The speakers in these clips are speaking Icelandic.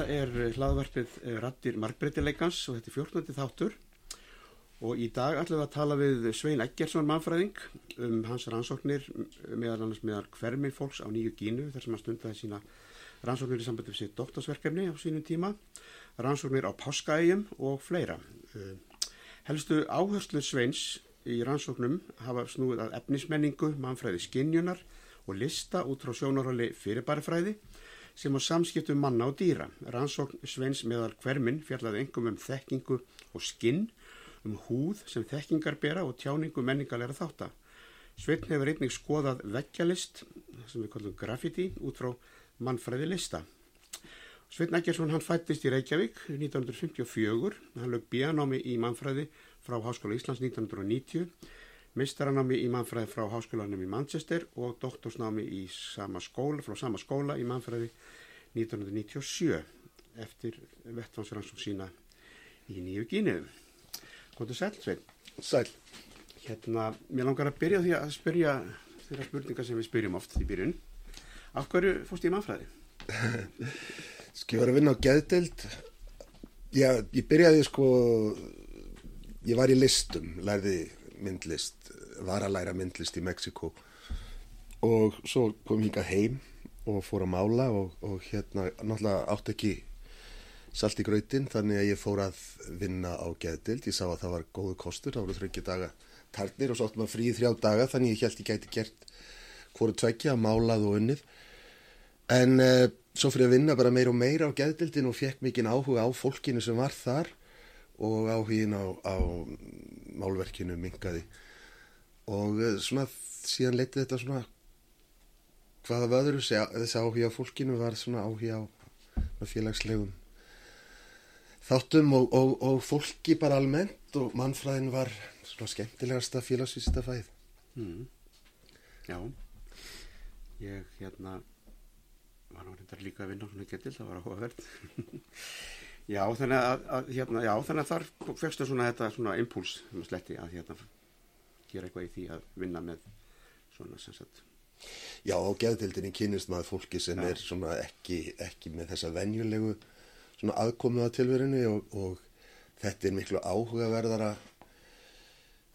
Þetta er hlaðvarpið Rattir Markbreytileikans og þetta er 14. þáttur og í dag ætlum við að tala við Svein Eggersson mannfræðing um hans rannsóknir meðal annars meðal hverminn fólks á nýju gínu þar sem hann stundaði sína rannsóknir í sambandi við sitt doktorsverkefni á sínum tíma, rannsóknir á páskaægjum og fleira. Helstu áherslu Sveins í rannsóknum hafa snúið að efnismenningu, mannfræði skinnjunar og lista út frá sjónarhóli fyrirbærifræði sem á samskiptum manna og dýra. Rannsókn Sveins meðal hverminn fjallaði engum um þekkingu og skinn, um húð sem þekkingar bera og tjáningu menningalega þáttar. Svein hefur einnig skoðað veggjalist, sem við kallum graffiti, út frá mannfræði lista. Svein Eggersson hann fættist í Reykjavík 1954, hann lög bíanámi í mannfræði frá Háskóla Íslands 1990, mistaranámi í mannfræði frá Háskólanum í Manchester og doktorsnámi í sama skóla, frá sama skóla í mannfræði 1997 eftir vettvansrannsók sína í nýju gínuðum. Góður sæl, Svein. Sæl. Hérna, mér langar að byrja því að spyrja þeirra spurningar sem við spyrjum oft í byrjun. Af hverju fórst ég í mannfræði? Vera að vinna á geðdeild? Já, ég byrjaði sko, ég var í listum, lærði myndlist, var að læra myndlist í Mexiko og svo kom ég hingað heim og fór að mála og, og hérna náttúrulega átt ekki salt í gröytin þannig að ég fór að vinna á geðdild. Ég sá að það var góðu kostur, það voru þryggja daga tarnir og svo áttum að frí þrjá daga þannig ég held ég gæti gert hvoru tveggja, málað og unnið. En uh, svo fyrir að vinna bara meir og meira á geðdildin og fekk mikinn áhuga á fólkinu sem var þar og áhugin á, á málverkinu mingaði. Og uh, svona síðan leytið þetta svona hvaða vöðru þessi áhuga á fólkinu var svona áhuga á félagslegum þáttum og, og, og fólki bara almennt og mannfræðin var svona skemmtilegasta félagsvísita fæð. Mm. Já, ég hérna var reyndar líka að vinna svona getil, það var áhugaverð. já, þannig að, að hérna, já, þannig að þar fegstu svona þetta svona impuls um sletti að hérna gera eitthvað í því að vinna með svona sem sagt Já, á geðtildinni kynist maður fólki sem ja. er svona ekki, ekki með þessa venjulegu svona aðkomuða tilverinu og, og þetta er miklu áhugaverðara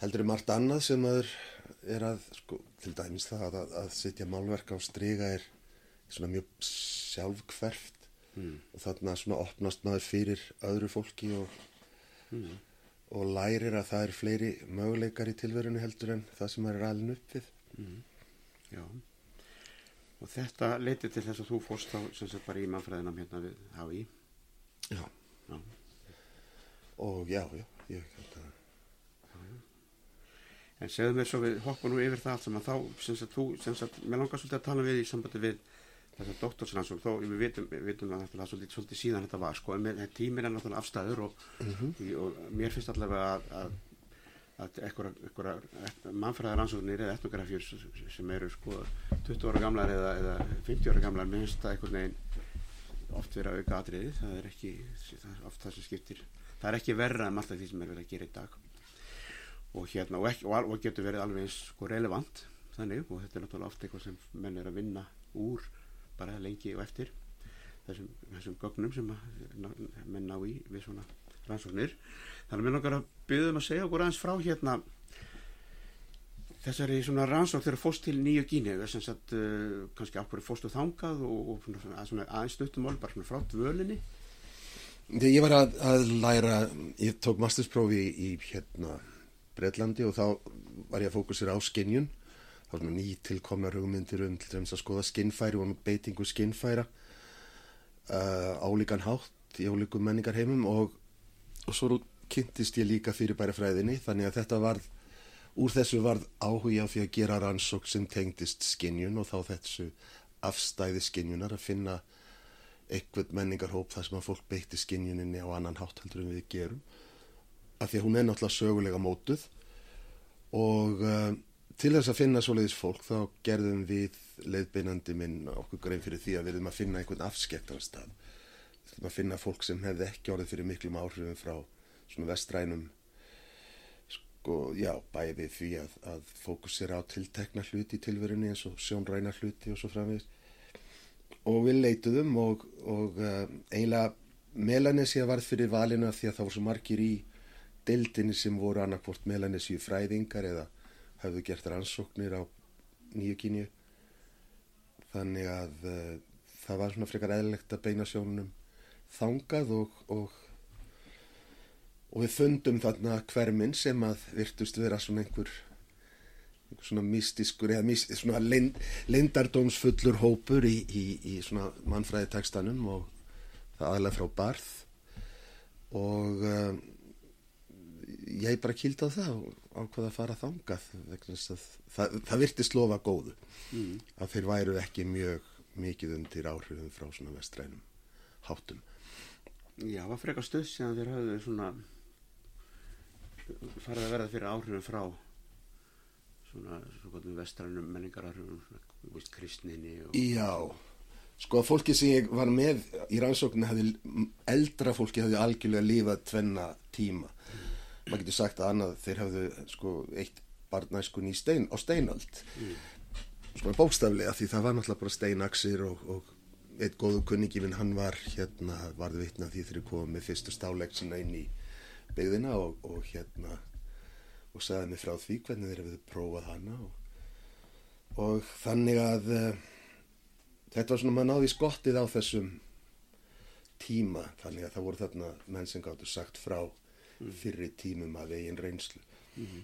heldur um allt annað sem maður er að, sko, til dæmis það að, að setja málverk á stryga er svona mjög sjálfkverft mm. og þarna svona opnast maður fyrir öðru fólki og, mm. og lærir að það er fleiri möguleikar í tilverinu heldur en það sem maður er alveg upp við. Mm. Já, og þetta leiti til þess að þú fórst á sem sagt bara í mannfræðinam hérna við HÍ. Já. Já. Og já, já, ég held að... En segðu mér svo við hoppa nú yfir það allt sem að þá, sem sagt, þú, sem sagt, mér langar svolítið að tala við í sambandi við þessar doktorsrannsók, þó við vitum, við vitum að þetta var svolítið, svolítið síðan þetta var, sko, en tíminn er náttúrulega afstæður og, mm -hmm. og mér finnst allavega að, að að einhverja mannfræðar ansóknir eða etnografjur sem eru sko 20 ára gamlar eða, eða 50 ára gamlar mér finnst það einhvern veginn oft verið að auka atriði það er ekki það er oft það sem skiptir það er ekki verra en alltaf því sem er verið að gera í dag og hérna og, ekki, og, og getur verið alveg eins sko relevant þannig og þetta er náttúrulega oft eitthvað sem menn er að vinna úr bara lengi og eftir þessum, þessum gögnum sem menn ná í við svona rannsóknir. Þannig að mér langar að byggja um að segja okkur aðeins frá hérna þessari svona rannsók þegar fóst til nýju gíni þess að uh, kannski ákveður fóstu þangað og, og svona, svona aðeins stuttumál bara svona frá dvölinni. Ég var að, að læra ég tók mastersprófi í hérna Breitlandi og þá var ég að fókusera á skinnjun þá var svona ný tilkomna hugmyndir um til dæmis að skoða skinnfæri og beitingu skinnfæra uh, álíkan hátt í ólíkum menningar heimum og, og svo kynntist ég líka fyrir bæra fræðinni þannig að þetta varð úr þessu varð áhuga á því að gera rannsók sem tengdist skinnjun og þá þessu afstæði skinnjunar að finna eitthvað menningarhóp þar sem að fólk beitti skinnjuninni á annan hátt heldur en við gerum. Af því að hún er náttúrulega sögulega mótuð og uh, til þess að finna svoleiðis fólk þá gerðum við leiðbeinandi minn okkur grein fyrir því að við erum að finna einhvern afskektar stað. Við erum að finna fólk sem hefði ekki orðið fyrir miklum áhrifum frá svona vestrænum sko, já, bæði því að, að fókusera á tiltekna hluti í tilverunni eins og sjónræna hluti og svo framvegist og við leituðum og, og uh, eiginlega Melanesia varð fyrir valinu af því að það voru svo margir í deildinni sem voru annarkvort Melanesia fræðingar eða hafðu gert rannsóknir á nýju kynju þannig að uh, það var svona frekar eðlilegt að beina sjónunum þangað og, og, og við fundum þarna hverminn sem að virtust vera svona einhver, svona mystiskur eða mis, svona leind, leindardómsfullur hópur í, í, í svona mannfræði tekstanum og það aðlega frá barð og uh, ég bara kýldi á það og ákvaða að fara þangað það, það, það virtist lofa góðu mm. að þeir væru ekki mjög mikið undir áhrifum frá svona vestrænum hátum Já, var frekar stöð sem þeir hafðu svona farið að verða fyrir áhrifum frá svona, svona vestrænum menningararfum kristninni og... Já Sko að fólki sem ég var með í rannsóknu eldra fólki hefði algjörlega lífað tvenna tíma. Mm. Maður getur sagt að annað þeir hefðu sko eitt barnæskun í stein, á steinald. Mm. Sko bókstaflega því það var náttúrulega bara steinaksir og, og eitt góðu kunningi minn hann var hérna, varði vitna því þeir komið með fyrstu stáleiksina inn í byggðina og, og hérna og sagði mig frá því hvernig þeir hefðu prófað hana og, og þannig að þetta var svona, maður náði skottið á þessum tíma, þannig að það voru þarna menn sem gáttu sagt frá. Fyrri tímum að eigin reynslu. Mm -hmm.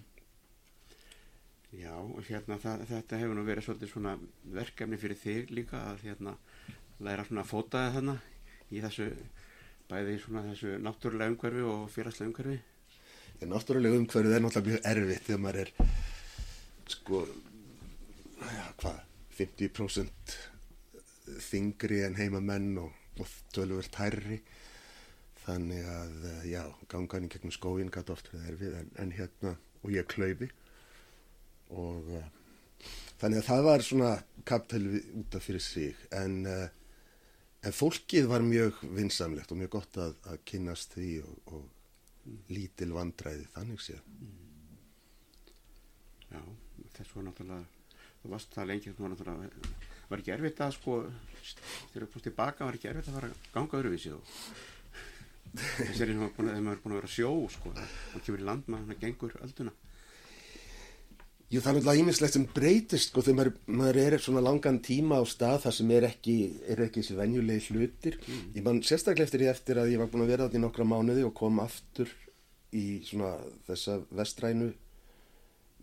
Já, og hérna það, þetta hefur nú verið svolítið svona verkefni fyrir þig líka að hérna læra svona að fótaði þarna í þessu, bæði svona þessu náttúrulega umhverfi og félagslega umhverfi. Já, náttúrulega umhverfið er náttúrulega mjög erfitt þegar maður er, sko, já, hvað, 50% þingri en heimamenn og, og tölvöld hærri þannig að eh, já, gangan í gegnum skóin gæti oft við erfið en, en hérna og ég klauði og uh, þannig að það var svona kaptelvi út af fyrir sig en, uh, en fólkið var mjög vinsamlegt og mjög gott að, að kynast því og, og mm. lítil vandræði þannig séð mm. Já, þess var náttúrulega þú varst það lengi þú var náttúrulega var ekki erfitt að sko þegar þú komst tilbaka var ekki erfitt að fara að ganga öðruvísi og þess er eins og þegar maður er búin að vera sjó sko, og kemur í land maður gengur ölduna. Jú það er náttúrulega ímislegt sem breytist sko þegar maður, maður er svona langan tíma á stað þar sem er ekki, er ekki þessi venjulegi hlutir. Mm. ég man sérstaklega eftir því eftir að ég var búin að vera þetta í nokkra mánuði og kom aftur í svona þessa vestrænu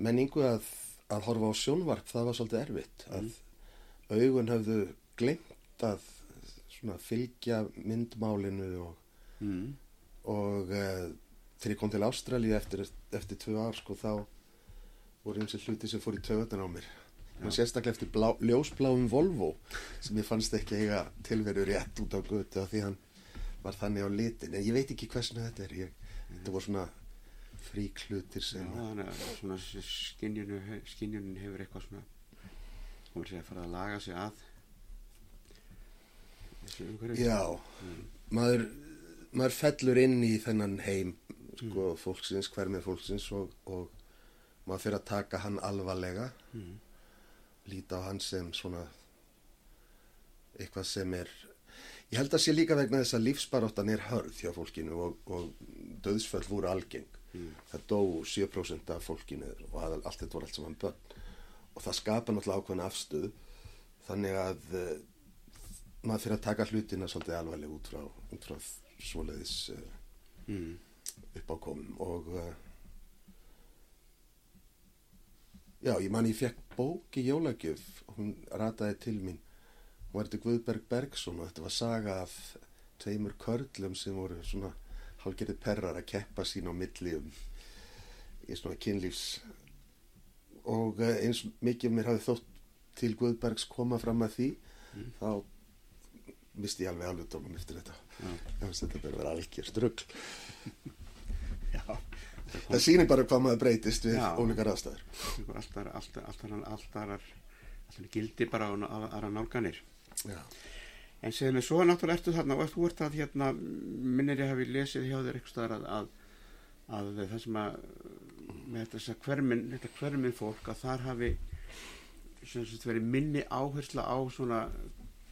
menningu að, að horfa á sjónvarp. Það var svolítið erfitt að mm. augun hafðu glemt að fylgja myndmálinu og, mm. og uh, þegar ég kom til Ástralja eftir, eftir tvö ár sko þá voru eins og hluti sem fór í töðan á mér og sérstaklega eftir blá, ljósbláum Volvo sem ég fannst ekki eiga tilveru rétt út á götu því hann var þannig á litin en ég veit ekki hversna þetta er ég, mm. þetta voru svona fríklutir sem skinnjunum hefur eitthvað svona hún sér að fara að laga sig að þessu umhverju Já, mm. maður maður fellur inn í þennan heim sko, mm. fólksins, hver með fólksins og, og maður fyrir að taka hann alvarlega mm. líta á hann sem svona eitthvað sem er ég held að sé líka vegna þess að lífsbaróttan er hörð hjá fólkinu og, og döðsföll voru algeng mm. það dó 7% af fólkinu og allt þetta voru allt saman börn og það skapa náttúrulega ákveðin afstöðu þannig að uh, maður fyrir að taka hlutina svolítið alvarleg út frá, út frá svoleiðis uh, mm. uppákomum og uh, já, ég man ég fekk bók í Jólagjöf hún rataði til mín hún var þetta Guðberg Bergson og þetta var saga af tveimur körlum sem voru svona hálfgerði perrar að keppa sín á milli um í svona kynlífs og eh, eins mikið mér hafi þótt til Guðbergs koma fram að því mm. þá misti ég alveg alveg dóman eftir þetta. Ja. þetta verður að vera algjör strögl það sýnir bara hvað maður breytist við ólíkar aðstæður. Alltaf er gildi bara aðra nálganir. Já. en séðum við svo náttúrulega ertu þarna og þú ert að hérna minnir ég hafi lesið hjá þér eitthvað að, að, að það sem að með þess að hvermin, þetta hvermin fólk að þar hafi sagt, verið minni áhersla á svona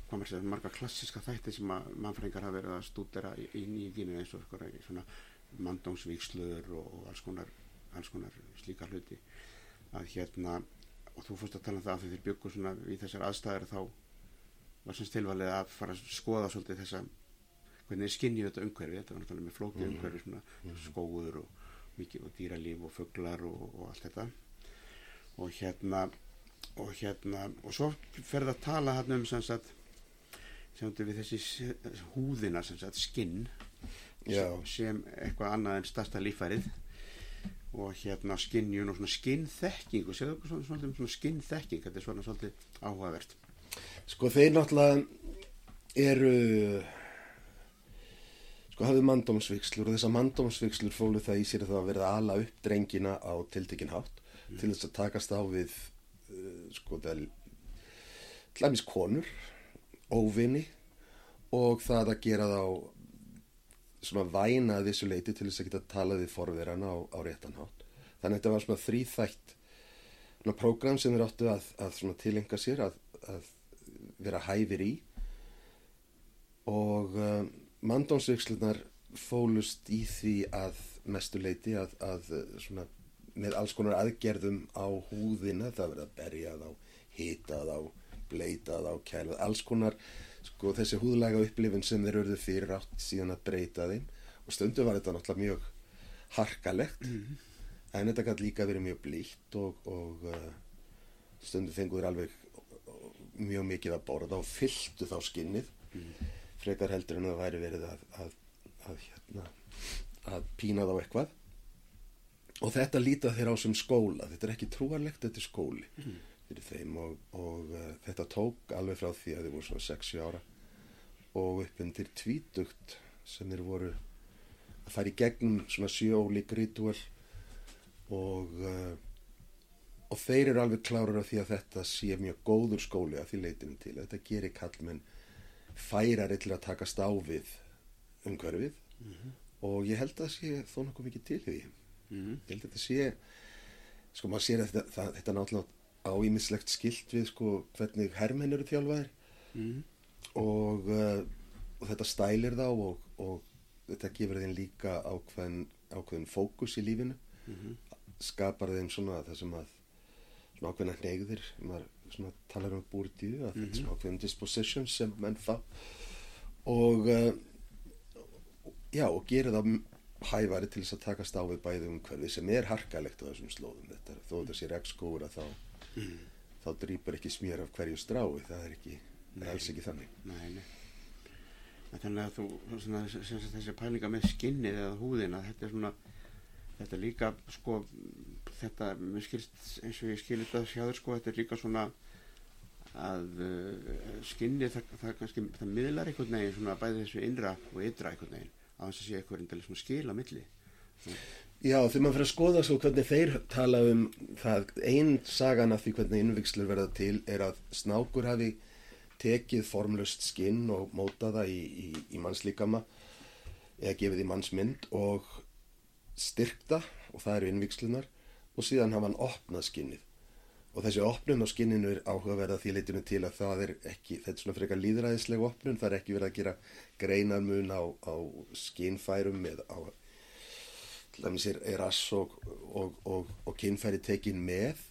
segja, marga klassiska þætti sem mannfræðingar hafa verið að stúdera í, í nýjum eins og svona mandómsvíkslur og, og alls konar, alls konar slíka hluti. Að hérna og þú fórst að tala um það að þeir byggur svona í þessar aðstæðir þá var semst tilvalið að fara að skoða svolítið þessa hvernig skinnið þetta umhverfi. Þetta var náttúrulega með flókið umhverfi svona Mhm. skóður og, og dýralíf og fugglar og, og allt þetta. Og hérna og hérna og svo ferð að tala hann um sem þetta við þessi húðina sem sagt skinn sem, sem eitthvað annað en stærsta líffærið. Og hérna skinnjun og svona skinnþekking og séu það svona, svona, svona skinnþekking þetta er svona svolítið áhugavert. Sko þeir náttúrulega eru sko hafðu mandómsvikslur og þessar mandómsvikslur fólu það í sér að það að verða ala upp drengina á tiltekinn hátt til þess að takast á við uh, sko það hlæmis konur óvinni og það að gera þá svona væna að þessu leiti til þess að geta talað við forverana á, á réttan hátt. Þannig að þetta var svona þrýþætt svona prógram sem þeir áttu að, að tilenga sér að, að vera hæfir í. Og um, mandónsvikslunar fólust í því að mestu leiti að, að svona, með alls konar aðgerðum á húðina, það verið að berja þá, hita þá, bleita þá, kæla alls konar sko, þessi húðlega upplifin sem þeir örðu fyrir átt síðan að breyta þeim. Og stundum var þetta náttúrulega mjög harkalegt en þetta gæti líka verið mjög blíkt og, og uh, stundum fenguður alveg mjög mikið að borða og fylltu þá skinnið. Frekar heldur en það væri verið að, að, að, hérna, að pína þá eitthvað. Og þetta líta þeir á sem skóla. Þetta er ekki trúarlegt, þetta er skóli fyrir þeim og, og uh, þetta tók alveg frá því að þeir voru svona 60 ára og upp undir tvítugt sem þeir voru að fara í gegnum svona sjóólík ritual og uh, og þeir eru alveg klárar af því að þetta sé mjög góður skóli að því leitinu til. Þetta gerir kallmenn færari til að takast á við umhverfið og ég held að það sé þó nokkuð mikið til því. Mm. ég held að þetta sé sko maður sér að þetta, það, þetta náttúrulega á ímislegt skilt við sko hvernig hermenn eru þjálfaðir. Mm. og, uh, og þetta stælir þá og, og þetta gefur þeim líka ákveðin, ákveðin fókus í lífinu. Mhm. skapar þeim svona það sem að svona ákveðina hnegðir maður svona talar um að þetta er svona ákveðin disposition sem menn fá. Og uh, já og gera það hæfari til þess að takast á við bæði umhverfi sem er harkalegt á þessum slóðum. Þetta þó þetta sé regnskóur að þá þá drýpur ekki smér af hverju strái það er ekki, það er alls ekki þannig Nei, nei. Þannig að þú, svona, þessi pælinga með skinnið eða húðina, þetta er svona, þetta er líka, sko, þetta, mér skilst, eins og ég skilir þetta sjáður, sko, þetta er líka svona að uh, skinnið, það, það kannski, það miðlar einhvern veginn svona bæði þessu innra og ytra einhvern veginn, á þess að sé eitthvað reyndilega svona skil á milli. Já, þegar maður fyrir að skoða svo hvernig þeir tala um það, einn sagan af því hvernig innvikslur verða til er að snákur hafi tekið formlust skinn og mótað það í, í, í mannslíkama eða gefið í mannsmynd og styrkta og það eru innvikslunar og síðan hafa hann opnað skinnið. Og þessi opnun á skinninu er áhugaverða því leitinu til að það er ekki, þetta er svona frekar líðræðisleg opnun, það er ekki verið að gera greinarmun á, á skinnfærum eða á er, er rass og, og, og, og kynfæri tekin með.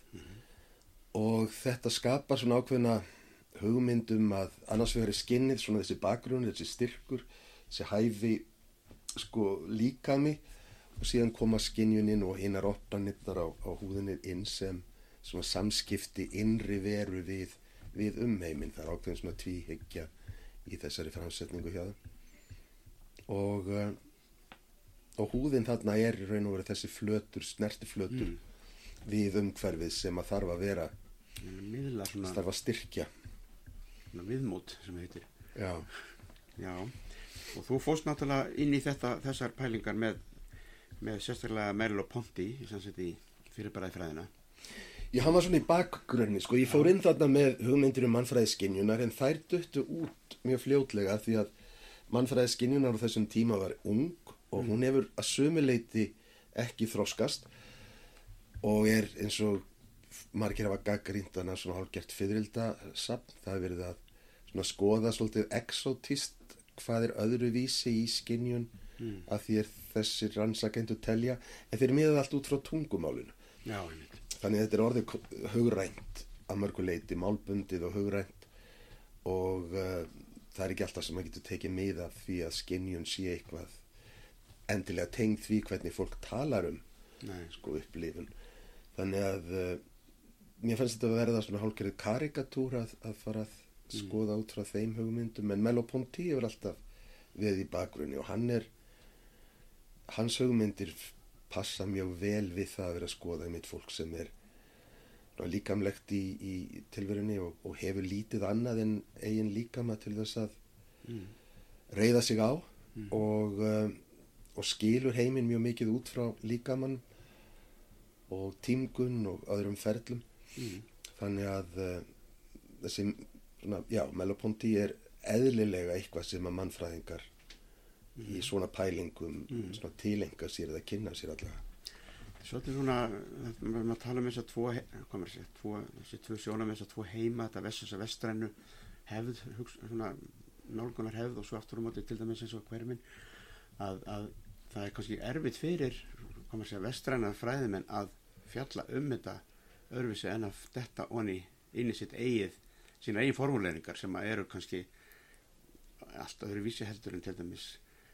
Og þetta skapar svona ákveðna hugmyndum að annars vegar er skinnið svona þessi bakgrunn, þessi styrkur þessi hæfi sko líkami. Og síðan koma skinnjunin og hinnar opnanittar á, á húðinni inn sem svona samskipti innri veru við, við umheimin það er ákveðin svona tvíhyggja í þessari framsetningu hjá það og uh, og húðin þarna er í raun og verið þessi flötur, snerti flötur við umhverfið sem að þarf að vera Miðla svona, þarf að styrkja. Svona viðmót sem heitir. já, Já, og þú fórst náttúrulega inn í þetta, þessar pælingar með, með sérstaklega Merlo Ponti í sannsett í fyrirbæraði fræðina. ég hann var svona í bakgrunni sko, ég fór inn þarna með hugmyndir um mannfræði skinjunar en þær duttu út mjög fljótlega því að mannfræði skinjunar á þessum tíma var ung og hún hefur að sömuleiti ekki þroskast og er eins og margir hafa gaggrínt hana svona hálfgert fyririlda sapn, það hefur verið að skoða svolítið exotist hvað er öðruvísi í skinjun Mm. að því er þessir rannsakendur telja. En þeir miða allt út frá tungumálinu. Já, einmitt. þannig að þetta er orðið hugrænt að mörgu leiti, málbundið og hugrænt. Og uh, það er ekki alltaf sem maður getur tekið mið af því að skinjun sé eitthvað endilega tengd því hvernig fólk talar um Nei, sko upplifun. Þannig að uh, mér fannst þetta að verða svona hálfgerðið karikatúr að, að fara að skoða út frá þeim hugmyndum. En Melo-Ponty hefur alltaf við í bakgrunni og hann er hans hugmyndir passa mjög vel við það að vera að skoða mitt fólk sem er líkamlegt í, í tilverunni og, og hefur lítið annað en eigin líkama til þess að mm. reyða sig á og, um, og skilur heiminn mjög mikið út frá líkamann og tímgun og öðrum ferlum. Mm. þannig að uh, þessi, svona, já, Meloponti er eðlilega eitthvað sem að mannfræðingar í svona pælingum svona tilenga sér eða kynna sér allavega. Svolítið svona, við erum að tala um þess að tvo, hvað maður segja, tvo, þessi tvö sjónum þess að tvo heima, þetta vest, þess að vestrænu hefð, hugsa, svona nálgunar hefð og svo aftur á móti til dæmis eins og hverfin, að, að það er kannski erfitt fyrir, segja, vestræna fræðimenn að fjalla um þetta öðruvísi en að detta onni inn í sitt eigið, sína eigin formuleringar sem eru kannski allt öðruvísi heldur en til dæmis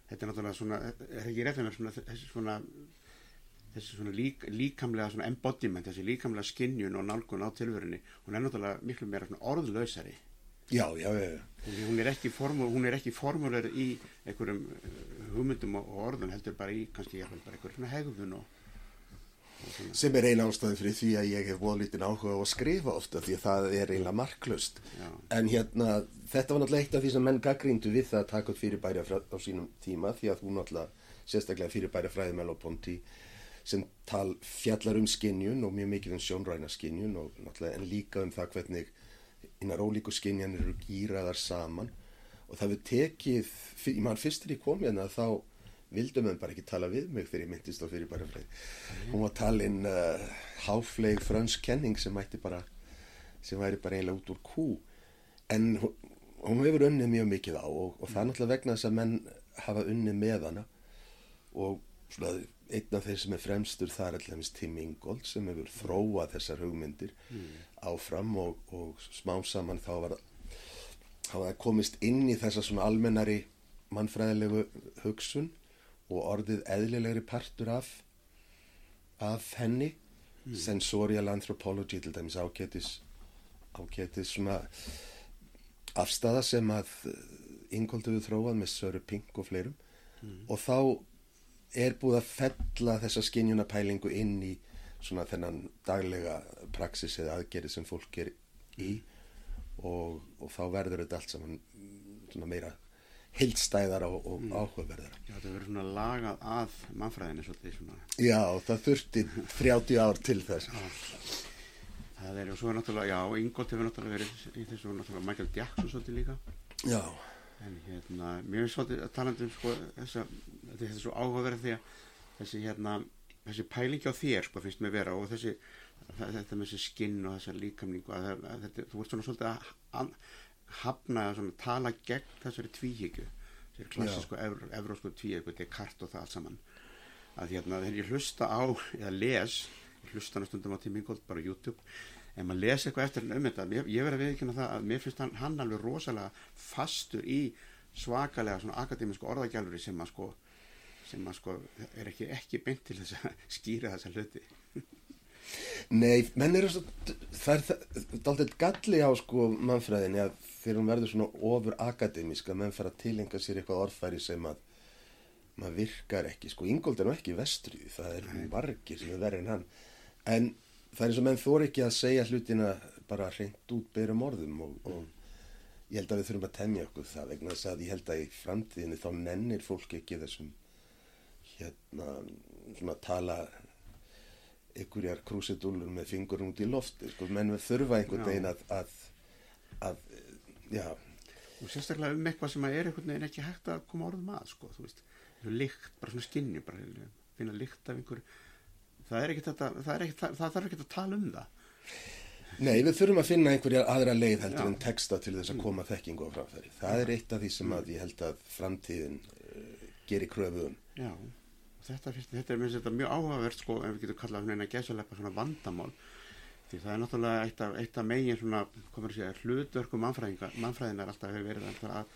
þetta er náttúrulega svona, er ekki rétt með svona, þessi svona þessi svona lík, líkamlega svona embodiment, þessi líkamlega skinnjun og nálgun á tilverunni, hún er náttúrulega miklu meira orðlausari. Já, já, já. Hún, er ekki er ekki formulegur í einhverjum uh, hugmyndum og, orðum heldur bara í kannski einhverjum hegðun og, sem er eina ástæðin fyrir því að ég hef volítin áhuga á að skrifa ofta því að það er eiginlega marklust já, en hérna, þetta var náttúrulega eitt af því sem menn gaggríndu við það að taka upp fyrirbæri á sínum tíma því að hún náttúrulega sérstaklega fyrirbæri fræði Meloponti sem tal fjallar um skinjun og mjög mikið um sjónræna skinjun og náttúrulega en líka um það hvernig innar ólíku skinjan eru gýraðar saman. Og það við tekið, ég man fyrst þegar ég kom hérna þá vildum við bara ekki tala við mig þegar ég myndist á fyrirbæri fræði hún var talin uh, háfleig frönsk kenning sem mætti bara sem væri bara eiginlega út úr kú. En hún, hún hefur unnið mjög mikið á og, og það er náttúrulega vegna þess að menn hafa unnið með hana. Og svona einn af þeir sem er fremstur það er allavegst Tim Ingold sem hefur þróað þessar hugmyndir áfram og, og smám saman þá var það komist inn í þessa svona almennari mannfræðilegu hugsun og orðið eðlilegri partur af af henni sensorial anthropology til dæmis ágætis ágætis svona afstafa sem að Ingold hefur þróað með Söru Pink og fleirum. Og þá er búið að fella þessa skinjunapælingu inn í svona þennan daglega praksis eða aðgerið sem fólk er í og, og þá verður þetta allt saman mm, svona meira heildstæðar og, og áhugaverðar já, þetta verður svona lagað að mannfræðinni svolítið svona. Já, það þurfti 30 ár til þess. Það er, og svo er náttúrulega, já, Ingold hefur náttúrulega verið í þessu náttúrulega Michael Jackson svolítið líka. Já, En hérna, mér finnst svolítið að talandi um sko þessa, þetta er svo áhugaverð því að þessi hérna, þessi pæling á þér sko finnst mér vera og þessi, þetta með þessi skinn og þessa líkamningu að, það- að þetta, þú ert svona svolítið að an- hafna að svona tala gegn þessari tvíhyggju, þessari klassísku evr, evrósku tvíhyggju, þetta er kart og það allt saman. Að hérna, þegar ég hlusta á, eða les, ég hlusta stundum á tími bara á YouTube, ef maður lesi eitthvað eftir hann um þetta ég, ég verið að viðkynna það að mér finnst hann, hann alveg rosalega fastur í svakalega svona akademísku orðagjálfuri sem að sko sem að sko er ekki, ekki beint til þess að skýra þessa hluti. Nei, menn eru svo það er dálítið galli á sko mannfræðinni að þegar hún verður svona ofur akademísk að menn fara að tilenga sér eitthvað orðfæri sem að maður virkar ekki, sko Ingold er nú ekki vestrið, það er margir sem er verið en hann, en það er eins og menn þóri ekki að segja hlutina bara hreint út berum orðum og, og ég held að við þurfum að temja okkur það vegna þess að ég held að í framtíðinni þá nennir fólk ekki þessum hérna svona tala einhverjar krúsidúlur með fingur út í lofti sko, menn við þurfa einhvern Já. veginn að, að, að já, og sérstaklega um eitthvað sem að er einhvern veginn ekki hægt að koma orðum að sko, þú veist, lykt, bara svona skinni bara finna lykt af einhver það er ekki þetta, það, er það, það þarf ekki að tala um það Nei, við þurfum að finna einhverja aðra leið heldur Já. en texta til þess að koma þekkingu á framfæri. Það er eitt af því sem að ég held að framtíðin uh, gerir kröfu um. Já, þetta, þetta er minnst þetta mjög áhugavert sko, ef við getum kallað svona eina gæsulepa svona vandamál. Því það er náttúrulega eitt af, eitt af megin svona, komur að segja, hlutverku mannfræðinga, mannfræðin er alltaf hefur verið að,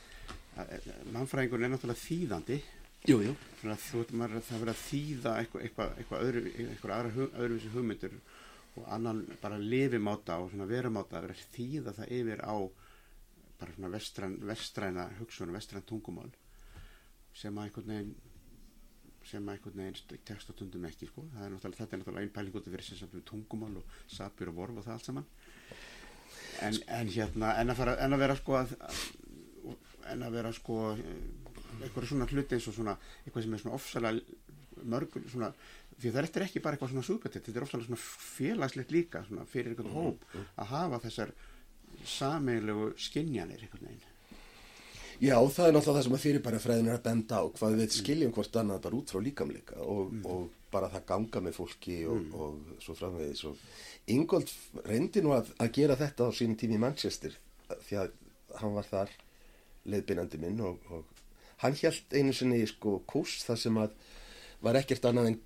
að, að mannfræðingun er náttúrulega þýðandi. Jú, jú. svona þú maður það verið að þýða eitthvað, eitthvað, eitthvað öðru, eitthvað aðra öðruvísi hugmyndur og annan bara lifimáta og svona verumáta. Að vera að þýða það yfir á bara svona vestræn, vestræna hugsun, vestræn tungumál sem að einhvern veginn sem að einhvern veginn tekst á tundum ekki sko. er þetta er náttúrulega einn pæling út af fyrir sem samt við tungumál og sapir og vorf og það allt saman. En, en hérna en að, fara, en að vera sko að, en að vera sko eitthvað svona hluti eins og svona eitthvað sem er svona ofsalega mörgur svona því það er ekki bara eitthvað svona súpetit þetta er ofsalega svona félagslegt líka svona fyrir einhvern hóp að hafa þessar sameigilegu skinjanir einhvern veginn Já, það er náttúrulega það sem að fyrirbæra fræðin er að benda á hvað við skiljum hvort annað bara út frá líkamleika og, og bara það ganga með fólki og, og svo framvegis. Og Ingold reyndi nú að, að gera þetta á sínum tími í Manchester því að hann var þar leiðbynandi minn og, og hann held einu sinni sko kurs þar sem að var ekkert annað en,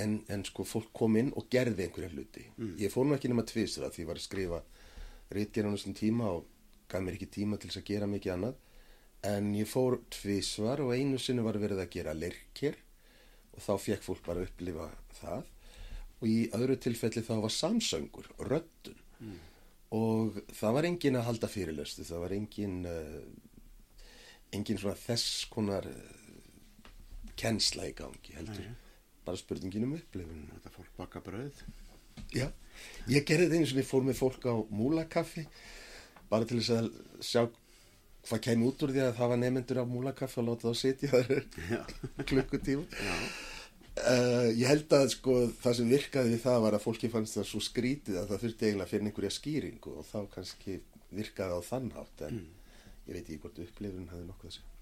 en, en sko fólk kom inn og gerði einhverja hluti. Ég fór nú ekki nema tvisra því ég var að skrifa reitgerðunum sem tíma og gaf mér ekki tíma til þess að gera mikið annað en ég fór tvísvar og einu sinni var verið að gera lirkir og þá fekk fólk bara að upplifa það. Og í öðru tilfelli þá var samsöngur, röddun. Og það var engin að halda fyrirlöstu, það var engin uh, engin svona þess konar uh, kennsla í gangi heldur. Nei. bara spurningin um upplifun. Þetta fólk baka brauð. Já, ég gerði þetta einu sinni fór með fólk á múlakaffi bara til þess að sjá hvað kæmi út úr því að það var nefnendur á múlakaffi og láta þá sitja þar klukkutíma. Uh, ég held að sko það sem virkaði við það var að fólki fannst það svo skrítið að það þurfti eiginlega að finna einhverja skýringu og þá kannski virkaði á þann hátt en ég veit ekki hvort upplifun hafði nokkuð að segja.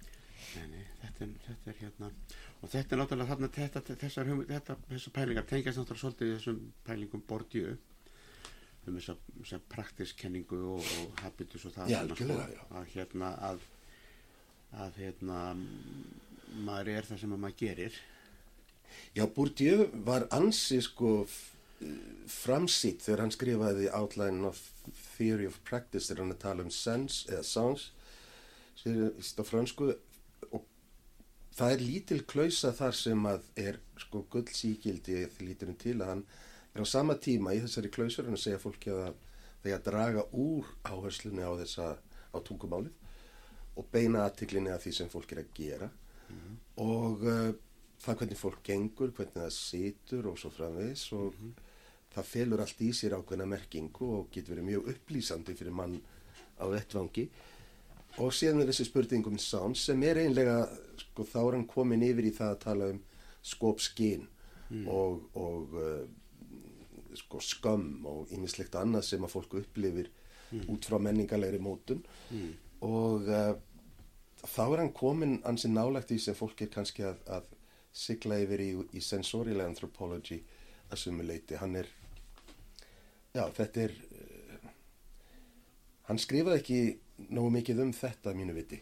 Nei, þetta, er, þetta er hérna og þetta er náttúrulega þarna þetta, þessar, þetta, þessar pælingar tengjast náttúrulega svolítið þessum pælingum Bourdieu um þessa, þessa praktiskenningu og, og habitus og það Já, svona, já. að hérna að, að hérna maður er það sem að maður gerir Já, Bourdieu var ansi sko framsýtt þegar hann skrifaði Outline of Theory of Practice þegar hann að tala um sense eða sounds á fransku og það er lítil klausa þar sem að er sko gullsíkildi því líturinn til að hann er á sama tíma í þessari klausur hann að segja fólki að það er að draga úr áherslunni á þessa á tungumálið og beina aðtiklinni að því sem fólk er að gera. Og uh, það hvernig fólk gengur, hvernig það situr og svo framvegis og það felur allt í sér ákveðna merkingu og getur verið mjög upplýsandi fyrir mann á vettvangi. Og síðan er þessi spurning um sound sem er einlega, sko þá er hann komin yfir í það að tala um skópskinn og, og uh, sko skömm og ýmislegt annað sem að fólk upplifir út frá menningalegri mótun og uh, þá er hann komin ansi nálagt í sem fólk er kannski að, að sigla yfir í, í sensorial anthropology að sumuleiti. Hann er, já þetta er, uh, hann skrifaði ekki nógu mikið um þetta mínu viti.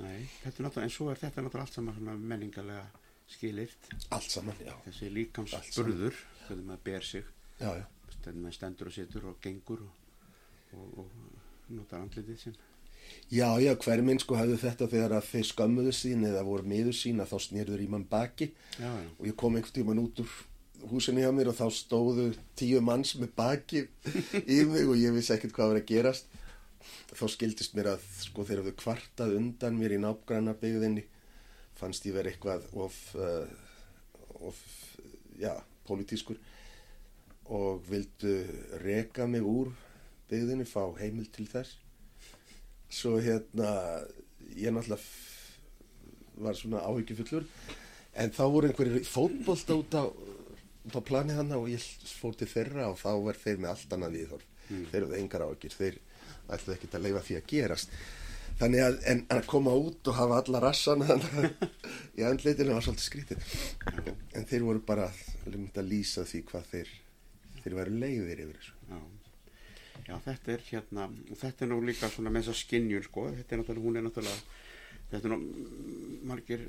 Nei, þetta er náttúrulega, en svo er þetta náttúrulega allt saman menningalega skilirt Allt saman, já. þessi líkamsburður hvernig maður ber sig Maður stendur og situr og gengur og, og, og notar andlitið sem Já, já, hver minn sko hafði þetta þegar að þeir skömmuðu sín eða voru miður sín að þá snýrður í mann baki. Já, já, og ég kom einhvern tíman út úr húsinni hjá mér og þá stóðu tíu manns með baki í mig og ég vissi ekkert hvað var að gerast. Þá skildist mér að sko þeir hafðu kvartað undan mér í nágranna byggðinni fannst ég verið eitthvað of, uh, of já, pólitískur og vildu reka mig úr byggðinni, fá heimil til þess. Svo hérna ég náttúrulega var svona áhyggjufullur. En þá voru einhverjir fótbolta út á, út á planið hann og ég fór til þeirra og þá var þeir með allt annað viðhorf. Þeir eru engar áhyggjur, þeir ætlaði ekki að leifa því að gerast. Þannig að, en að koma út og hafa alla rassana í andleitinu var svolítið skrítið. En þeir voru bara að lýsa því hvað þeir þeir væru leiðir yfir þessu. Já. Já, þetta er hérna, og þetta er nú líka svona með þessa skinnjun, sko, þetta er náttúrulega, hún er náttúrulega, þetta er nú margir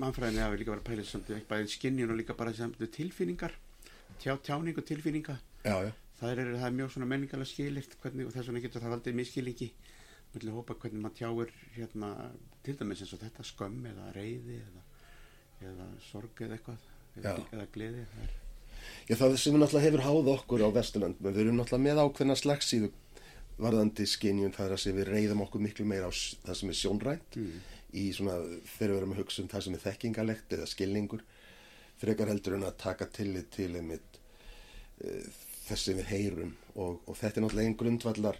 mannfræðinni hafi líka verið að pæla samt bæðið skinnjun og líka bara samt tilfinningar, tjá, tjáningu tilfinninga, já, já, það er, það er mjög svona menningarlega skilirt hvernig, og þess vegna getur það valdið miskilingi, mjög hópa hvernig maður tjáir hérna, til dæmis eins og þetta skömm eða reyði eða, eða sorg eða eitthvað, eða, eða gleði, það er, Já, það sem náttúrulega hefur háð okkur á Vesturland, menn við erum náttúrulega með ákveðna slagsíðu varðandi skinjun það er að við reyðum okkur miklu meira á það sem er sjónrænt í svona, þegar við erum að hugsa um það sem er þekkingalegt eða skilningur frekar heldur en að taka tillit til einmitt uh, þess sem við heyrum. Og, og þetta er náttúrulega einn grundvallar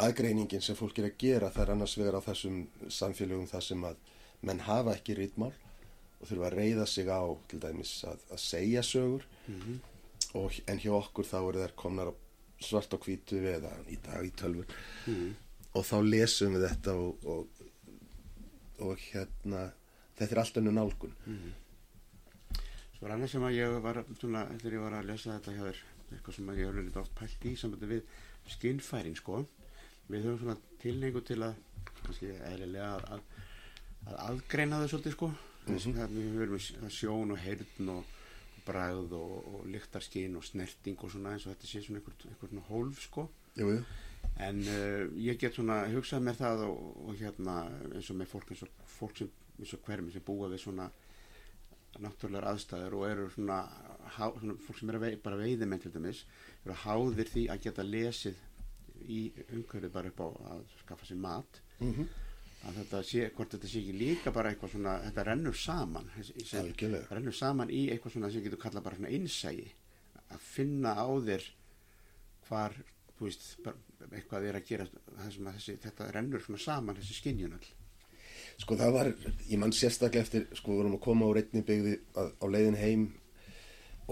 aðgreiningin sem fólk er að gera það er annars vegar á þessum samfélögum það sem að menn hafa ekki rítmál og þurfa að reyða sig á til dæmis að, að segja sögur. Og, en hjá okkur þá eru þær komnar á svart og hvítu eða í dag í tölvur. Og þá lesum við þetta og, og, og hérna þetta er alltaf nú nálgun. Svo var annað sem að ég var þegar ég var að lesa þetta hjá þér eitthvað sem að ég hefur litið oft pælt í sambandi við skinnfærin sko. Við höfum svona tilneingu til að kannski eðlilega að, að aðgreina þau svolítið sko Mhm. það, við höfum sjón og heyrn og bragð og, og lyktarskinn og snerting og svona eins og þetta sé svona einhver, einhver svona hólf sko Jú, jú. en uh, ég get svona hugsað mér það og, og hérna eins og með fólk eins og fólk sem eins og hverjum sem búa við svona náttúrulegar aðstæður og eru svona, há, svona fólk sem eru vei, bara veiðimenn til dæmis eru háðir því að geta lesið í umhverfið bara upp á að skaffa sér mat Mm að þetta sé, hvort þetta sé ekki líka bara eitthvað svona, þetta rennur saman sem, rennur saman í eitthvað svona sem getur kallað bara svona innsægi að finna á þér hvar, þú veist, eitthvað er að gera að þessi, þetta rennur svona saman þessi skinjunall Sko það var, ég mann sérstaklega eftir, sko við vorum að koma á reytni byggði á leiðin heim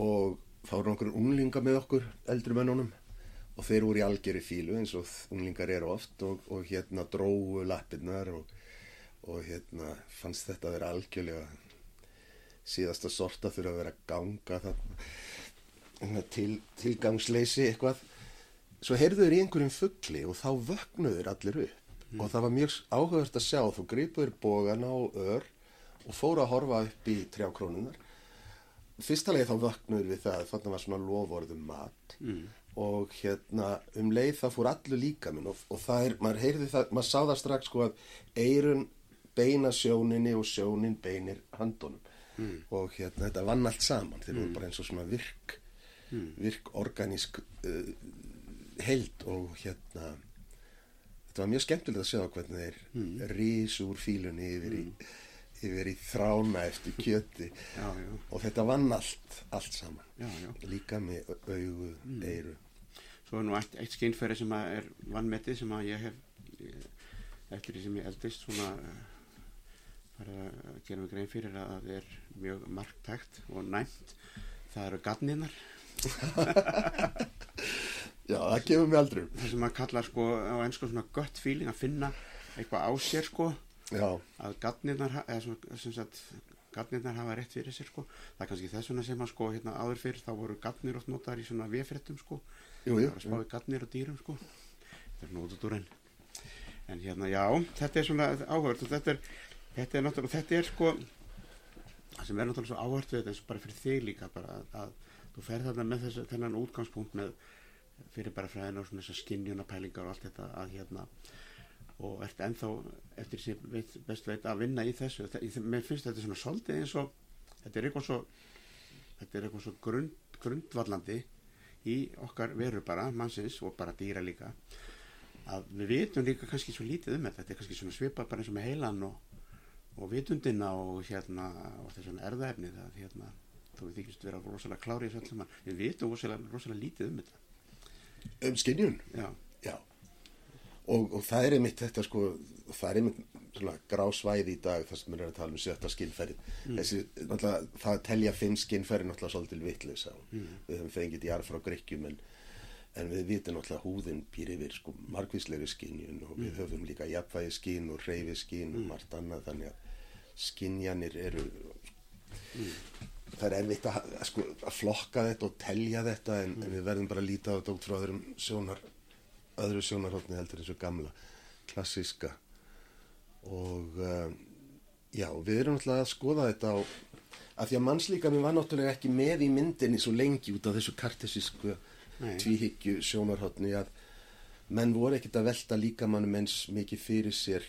og þá voru okkur unglinga með okkur, eldri mönnunum og þeir voru í algjörri fílu eins og unglingar eru oft og, og hérna dróu lappirnar og, og hérna fannst þetta að vera algjörlega síðasta sorta þurfa að vera að ganga þarna til, tilgangsleysi eitthvað. Svo heyrðu þeir í einhverjum fuggli og þá vöknuður allir upp. Og það var mjög áhugavert að sjá þú gripuður bógana og ör og fóru að horfa upp í trjákrónunar fyrsta leið þá vöknuður við það þannig var svona lofórðum mat. Mm. Og hérna um leið það fór allur líka minn og, og það er, maður heyrði það, maður sá það strax sko að eirun beina sjóninni og sjónin beinir handunum Mm. og hérna þetta vann allt saman. Þeir voru bara eins og svona virk virk organísk uh, held og hérna þetta var mjög skemmtilegt að sjá hvernig þeir mm. rís úr fílunni yfir, í, yfir í þrána eftir kjöti. Já, já, og þetta vann allt, allt saman. Já, líka með au- augu, eyru Svo er nú eitt, eitt skinnfæri sem er vannmetið sem að ég hef eftir því sem ég eldist svona eh, farið að gera mig grein fyrir að það er mjög marktækt og næmt. Það eru gatninnar Já, það gefur mig aldrei það sem að kalla sko á ennsku svona gött feeling að finna eitthvað á sér sko. Já, að gatninnar eða svona sem sagt gatnirnar hafa rétt fyrir sér sko. Það er kannski þess vegna sem að sko hérna áður fyrir þá voru gatnir oft notaðar í svona vefréttum sko jú, jú, það var að spá í gatnir og dýrum sko. Þetta er enn en hérna já, þetta er svona áhört og þetta er, þetta er náttúrulega þetta er sko það sem er náttúrulega svo áhört við þetta eins og bara fyrir þig líka bara að, að þú fer þarna með þess þennan útgangspunkt með fyrir bara fræðina og svona þessar skinjuna pælingar og allt þetta að hérna og ert ennþá eftir sem veit, best veit að vinna í þessu. Þa- í, mér finnst þetta svona svolítið eins og þetta er eitthvað svo þetta er eitthvað svo grund, grundvallandi í okkar veru bara mannsins og bara dýra líka að við vitum líka kannski svo lítið um þetta. Þetta er kannski svona svipað bara eins og með heilan og, og vitundina og hérna og þess svona erðaefnið að hérna þú við þykist vera rosalega klári í þessu öllum við vitum rosalega, rosalega lítið um þetta. Um skinjun já, Já og, og það er einmitt þetta sko það er einmitt grásvæði í dag þar sem við erum að tala um sjötta skinnferði þessi, náttúrulega, það að telja fimm skinnferði náttúrulega svolítið vitlis mm. við höfum fengið í arf frá Grekkjum en, en við vitum náttúrulega húðin býr yfir sko margvíslegri skinjun og við höfum líka jafnvægi skinn og reyfi skinn og margt annað þannig að skinjanir eru það er erfitt að, að, sko, að flokka þetta og telja þetta en, en við verðum bara að líta á þetta út frá öðrum sjónar öðru sjónarhóttni heldur eins og gamla, klassíska. Og uh, já, við erum alltaf að skoða þetta á, af því að mannslíka mér var náttúrulega ekki með í myndinni svo lengi út af þessu kartesísku tvíhyggju sjónarhóttni að menn voru ekkert að velta líkamannum eins mikið fyrir sér.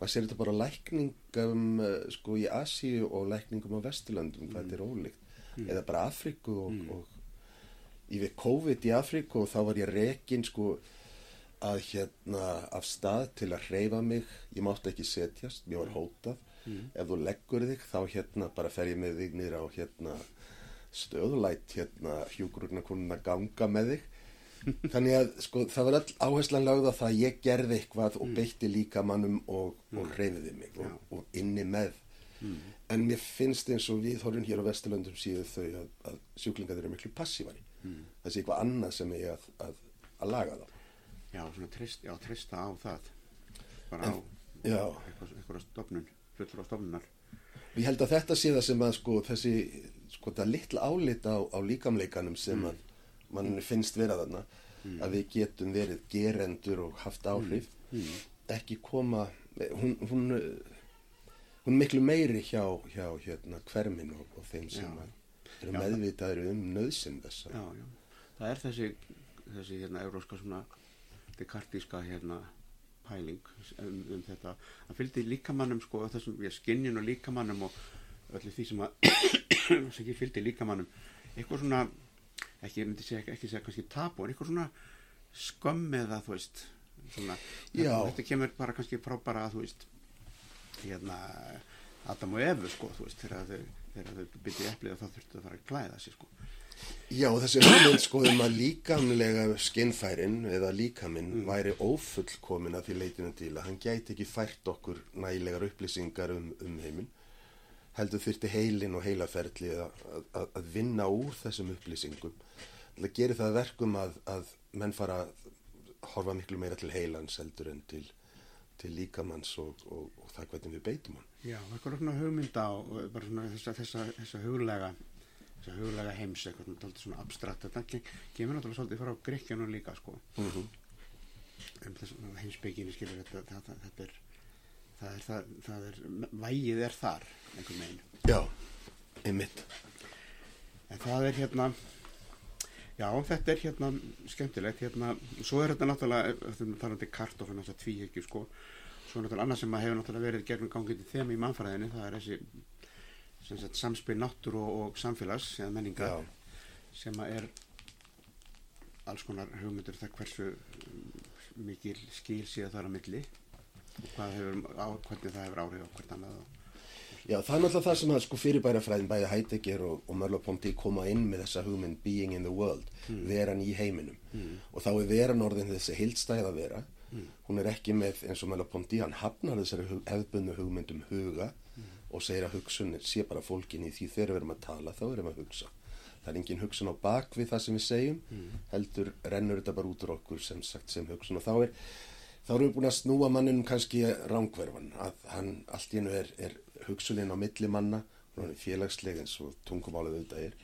Maður sér þetta bara lækningum uh, sko í Asíu og lækningum á Vesturlandum, hvað þetta er ólíkt. Mm. eða bara Afríku og, Mm. og ég veit COVID í Afríku og þá var ég rekin sko að hérna af stað til að hreyfa mig. Ég mátti ekki setjast, mér var hótað. Mm. ef þú leggur þig þá hérna bara fer ég með þig nýra á hérna stöðulætt hérna hjúgrunna konuna ganga með þig. Þannig að sko það var all áherslan lögð á það að ég gerði eitthvað og beitti líka mannum og, og hreyfiði mig og, og inni með. En mér finnst eins og við horfum hér á Vesturlöndum síðu þau að, að sjúklingar eru miklu passívari það sé eitthvað annað sem er að, að, að laga þá Já, svona trist, já, trista á það. Bara á já, eitthvað, eitthvað stofnun, fullur á stofnunar ég held að þetta sé það sem að sko þessi sko það litla álit á, á líkamleikanum sem að mann finnst vera þarna að við getum verið gerendur og haft áhrif ekki koma hún, hún hún er miklu meiri hjá, hjá hérna hvermin og, og þeim sem Já. að eru meðvitaður um nöðsinn þessa. Já, já, það er þessi þessi hérna euróska svona dekartíska hérna pæling um, um þetta, hann fylgdi líkamannum sko, þessum, ég skinnjun og líkamannum og öllu því sem að sem ekki fylgdi líkamannum. Eitthvað svona, ekki, segja ekki segja kannski tapu, en eitthvað svona skömm eða þú veist svona, þetta, þetta kemur bara kannski frá bara þú veist hérna Adam og Evu sko, þú veist, þegar þau byrjuði eplið og þá þurftu að fara að klæða sig sko Já, þessi hugmynd sko um að líkamlega skinnfærin eða líkaminn Mm. væri ófullkomin að því leitinu til að hann gæti ekki fært okkur nægilegar upplýsingar um, um heiminn heldur þurfti heilin og heilaferli að, að, að vinna úr þessum upplýsingum það gerir það að verkum að, að menn fara að horfa miklu meira til heilans heldur en til, til líkamanns og, og, og það hvernig við beitum hann Já, eitthvað svona hugmynda svona þessa, þessa, þessa huglega þessa huglega heims eitthvað svona, dálítið svona abstrakt. Þetta ke- kemur náttúrulega svolítið frá Gríkjanu líka sko. Mm -hmm. um heimsbygginni skilur þetta, þetta, þetta er það er, það, það er, vægið er þar einhvern veginn, Já, einmitt. En það er hérna já, þetta er hérna skemmtilegt, hérna, svo er þetta náttúrulega, þetta talandi kartofin þess að tvíhyggju sko, svo er náttúrulega annað sem að hefur náttúrulega verið gegnum gangið þeim í mannfræðinni, það er þessi samspil náttúru og, og samfélags eða menningar Já. sem að er alls konar hugmyndur það hversu um, mikil skil séu þar á milli og hvað hefur, á, hvernig það hefur áhrif á hvert annað og, Já, það er náttúrulega það sem að sko fyrirbærafræðin bæði Heidegger og, og Merleau-Ponty koma inn með þessa hugmynd being in the world, veran í heiminum. Og þá er veran orðin þessi heildstæða vera, hún er ekki með eins og Merleau-Ponty, hann hafnar þessari hefðbundu hugmynd um huga og segir að hugsun sé bara fólkin í því þegar við erum að tala, þá erum við að hugsa. Það er engin hugsun á bakvið það sem við segjum heldur rennur þetta bara út úr okkur sem sagt sem hugsun. Og þá er þá erum við búin að snúa manninum kannski rángverfan að hann allt í hennu er, er hugsunin á milli manna félagsleg eins og tungumálið auðvitað er.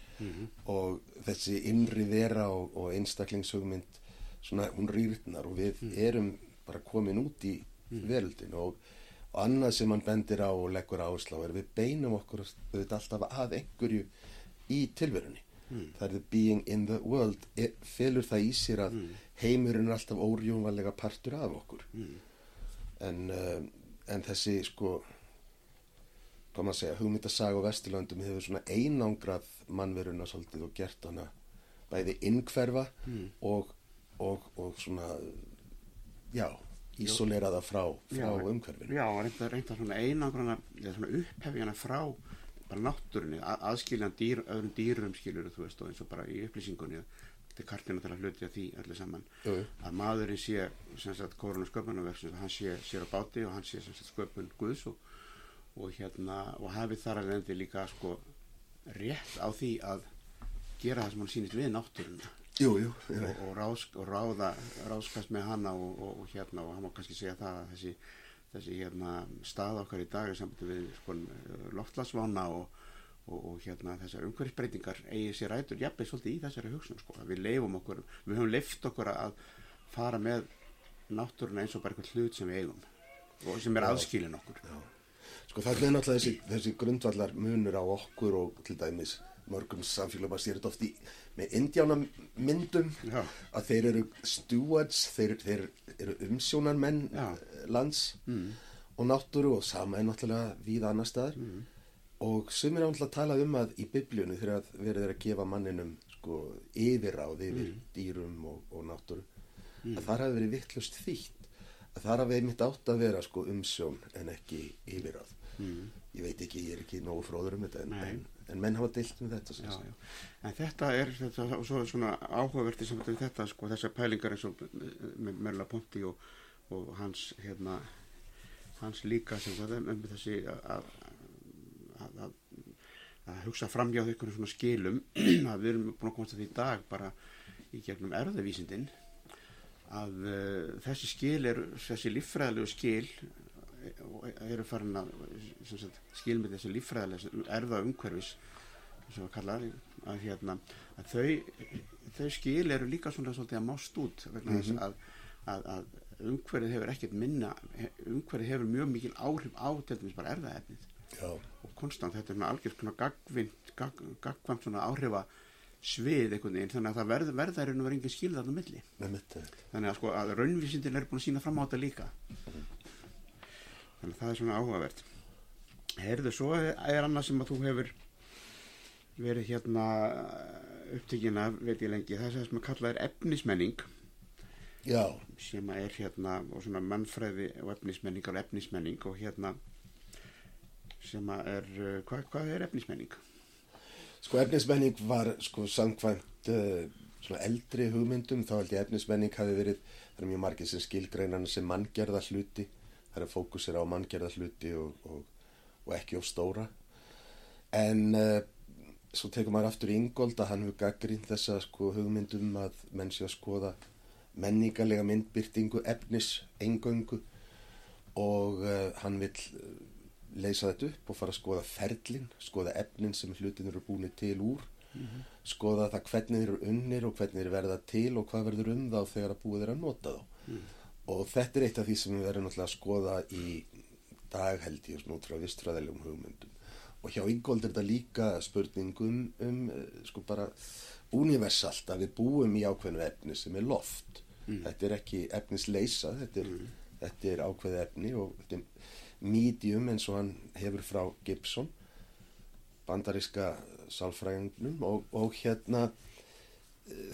Og þessi innri vera og, og einstaklingshugmynd svona hún rýrnar og við erum bara komin út í veröldin og, og annað sem hann bendir á og leggur áherslu á er við beinum okkur auðvitað alltaf að einhverju í tilverunni. Það er the being in the world. E, felur það í sér að heimurinn er alltaf órjúnvalega partur af okkur. En, uh, en þessi sko hvað maður að segja, hugmyndasaga á Vesturlöndum hefur svona einangrað mannveruna svolítið og gert hana bæði innkverfa og, og, og svona já, ísoleraða frá, frá umhverfinu. Já, reynda, reynda svona einangrana upphefjana frá bara náttúrunni, að, aðskiljan dýr, öðrum dýrum skilur þú veist og eins og bara í upplýsingunni þetta er kartina til að hluti að því öllu saman. Jú, jú. að maðurinn sé sem sagt korun og sköpunarverksins hann sé sér á báti og hann sé sem sagt sköpun Guðs og, og hérna og hafi þar að lendi líka sko rétt á því að gera það sem hann sýnist við náttúruna Jú, jú, og, og, rás, og ráða ráskast með hana og, og, og hérna og hann má kannski segja það að þessi, þessi hérna stað okkar í dag er samt við sko, loftlagsvána og, og, og hérna þessar umhverfisbreytingar eigi sér rætur jafnveg svolítið í þessari hugsun sko, við leifum okkur, við höfum leift okkur að fara með náttúruna eins og bara eitthvað hlut sem við eigum og sem er aðskilin okkur. Sko það er náttúrulega þessi, þessi grundvallar munur á okkur og til dæmis mörgum samfélagum að sér þetta oft í með indjánamyndum Já. að þeir eru stewards, þeir, þeir eru umsjónarmenn Já. eh, lands og náttúru og sama er náttúrulega við annar staðar. Og sumir er náttúrulega að tala um að í biblíunni þegar verið er að gefa manninum sko yfirráð yfir dýrum og, og náttúru að það hafi verið vittlust þýtt. Að það hafi einmitt átt að vera sko umsjón en ekki yfirráð. Ég veit ekki, ég er ekki nógu fróður um þetta en, en, en menn hafa deilt um þetta Já, já. En þetta er þetta, svo svona áhugaverti sem þetta, sko, þessar pælingar eins og með Merla Ponti og, og hans hérna hans líka sem það er um þessi að, að, að, að hugsa framhjá einhvern svona skilum að við erum búin að komast að því í dag bara í gegnum erðavísindin að uh, þessi skil er þessi líffræðilegu skil eh, eru farin að sem sagt, skil með þessi líffræðilega erða umhverfis kallar að, hérna, að þau, þau skil eru líka svona svolítið að mást út vegna þess að, að, að umhverfið hefur ekkert minna umhverfið hefur mjög mikil áhrif á til dæmis bara erðaefnið og konstant, þetta er svona algjörð svona gagvind, gag, gagvamt svona áhrifa svið einhvern veginn, þannig að það verð, verða er einhvern veginn skil þarna á milli. Með eh, þannig að sko að raunvísindin er búin að sína fram á þetta líka þannig að það er svona áhugavert. Heyrðu, svo er annað sem að þú hefur verið hérna upptökina, veit ég lengi það sem að kalla er efnismenning. Já, sem að er hérna og svona mannfræði og efnismenning og efnismenning og hérna sem að er, uh, hvað, hvað er efnismenning? sko efnismenning var sko samkvæmt uh, svona eldri hugmyndum þá held ég efnismenning hafi verið það er mjög margir sem skilgreinan sem manngerða hluti það er að fókusera á manngerða hluti og, og, og ekki of stóra. En uh, svo tekur maður aftur Ingold að hann hefur gaggrínt þessa sko hugmyndum að menn sé að skoða menningarlega myndbyrtingu efnis engöngu og uh, hann vil uh, leysa þetta upp og fara að skoða ferlin, skoða efnin sem hlutin eru búinir til úr, skoða það hvernig þeir eru unnir og hvernig þeir verða til og hvað verður um þá þegar að búið er að nota þá. Og þetta er eitt af því sem við verðum náttúrulega að skoða í dag held ég, svona út frá vistfræðilegum hugmyndum. Og hjá Ingold er þetta líka spurningum um, eh, sko bara universalt að við búum í ákveðnu efni sem er loft. Þetta er ekki efnisleysa, þetta er, þetta er ákveði efni og þetta er medium eins og hann hefur frá Gibson bandaríska sálfræðingnum og, og hérna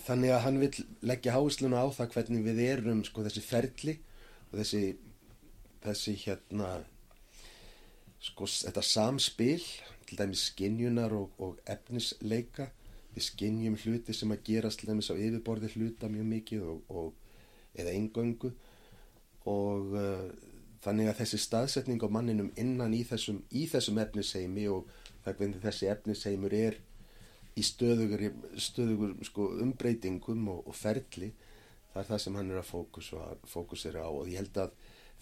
þannig að hann vil leggja hásluna á það hvernig við erum sko þessi ferli og þessi þessi hérna sko þetta samspil til dæmis skinjunar og, og efnisleika. Við skinjum hluti sem að gerast til dæmis á yfirborði hluta mjög mikið og, og eða eingöngu. Og uh, þannig að þessi staðsetning á manninum innan í þessum, í þessum efnisheimi og það hvernig þessi efnisheimur er í stöðugur, stöðugur sko, umbreytingum og, og ferli það er það sem hann er að fókusa, fókusera á. Og ég held að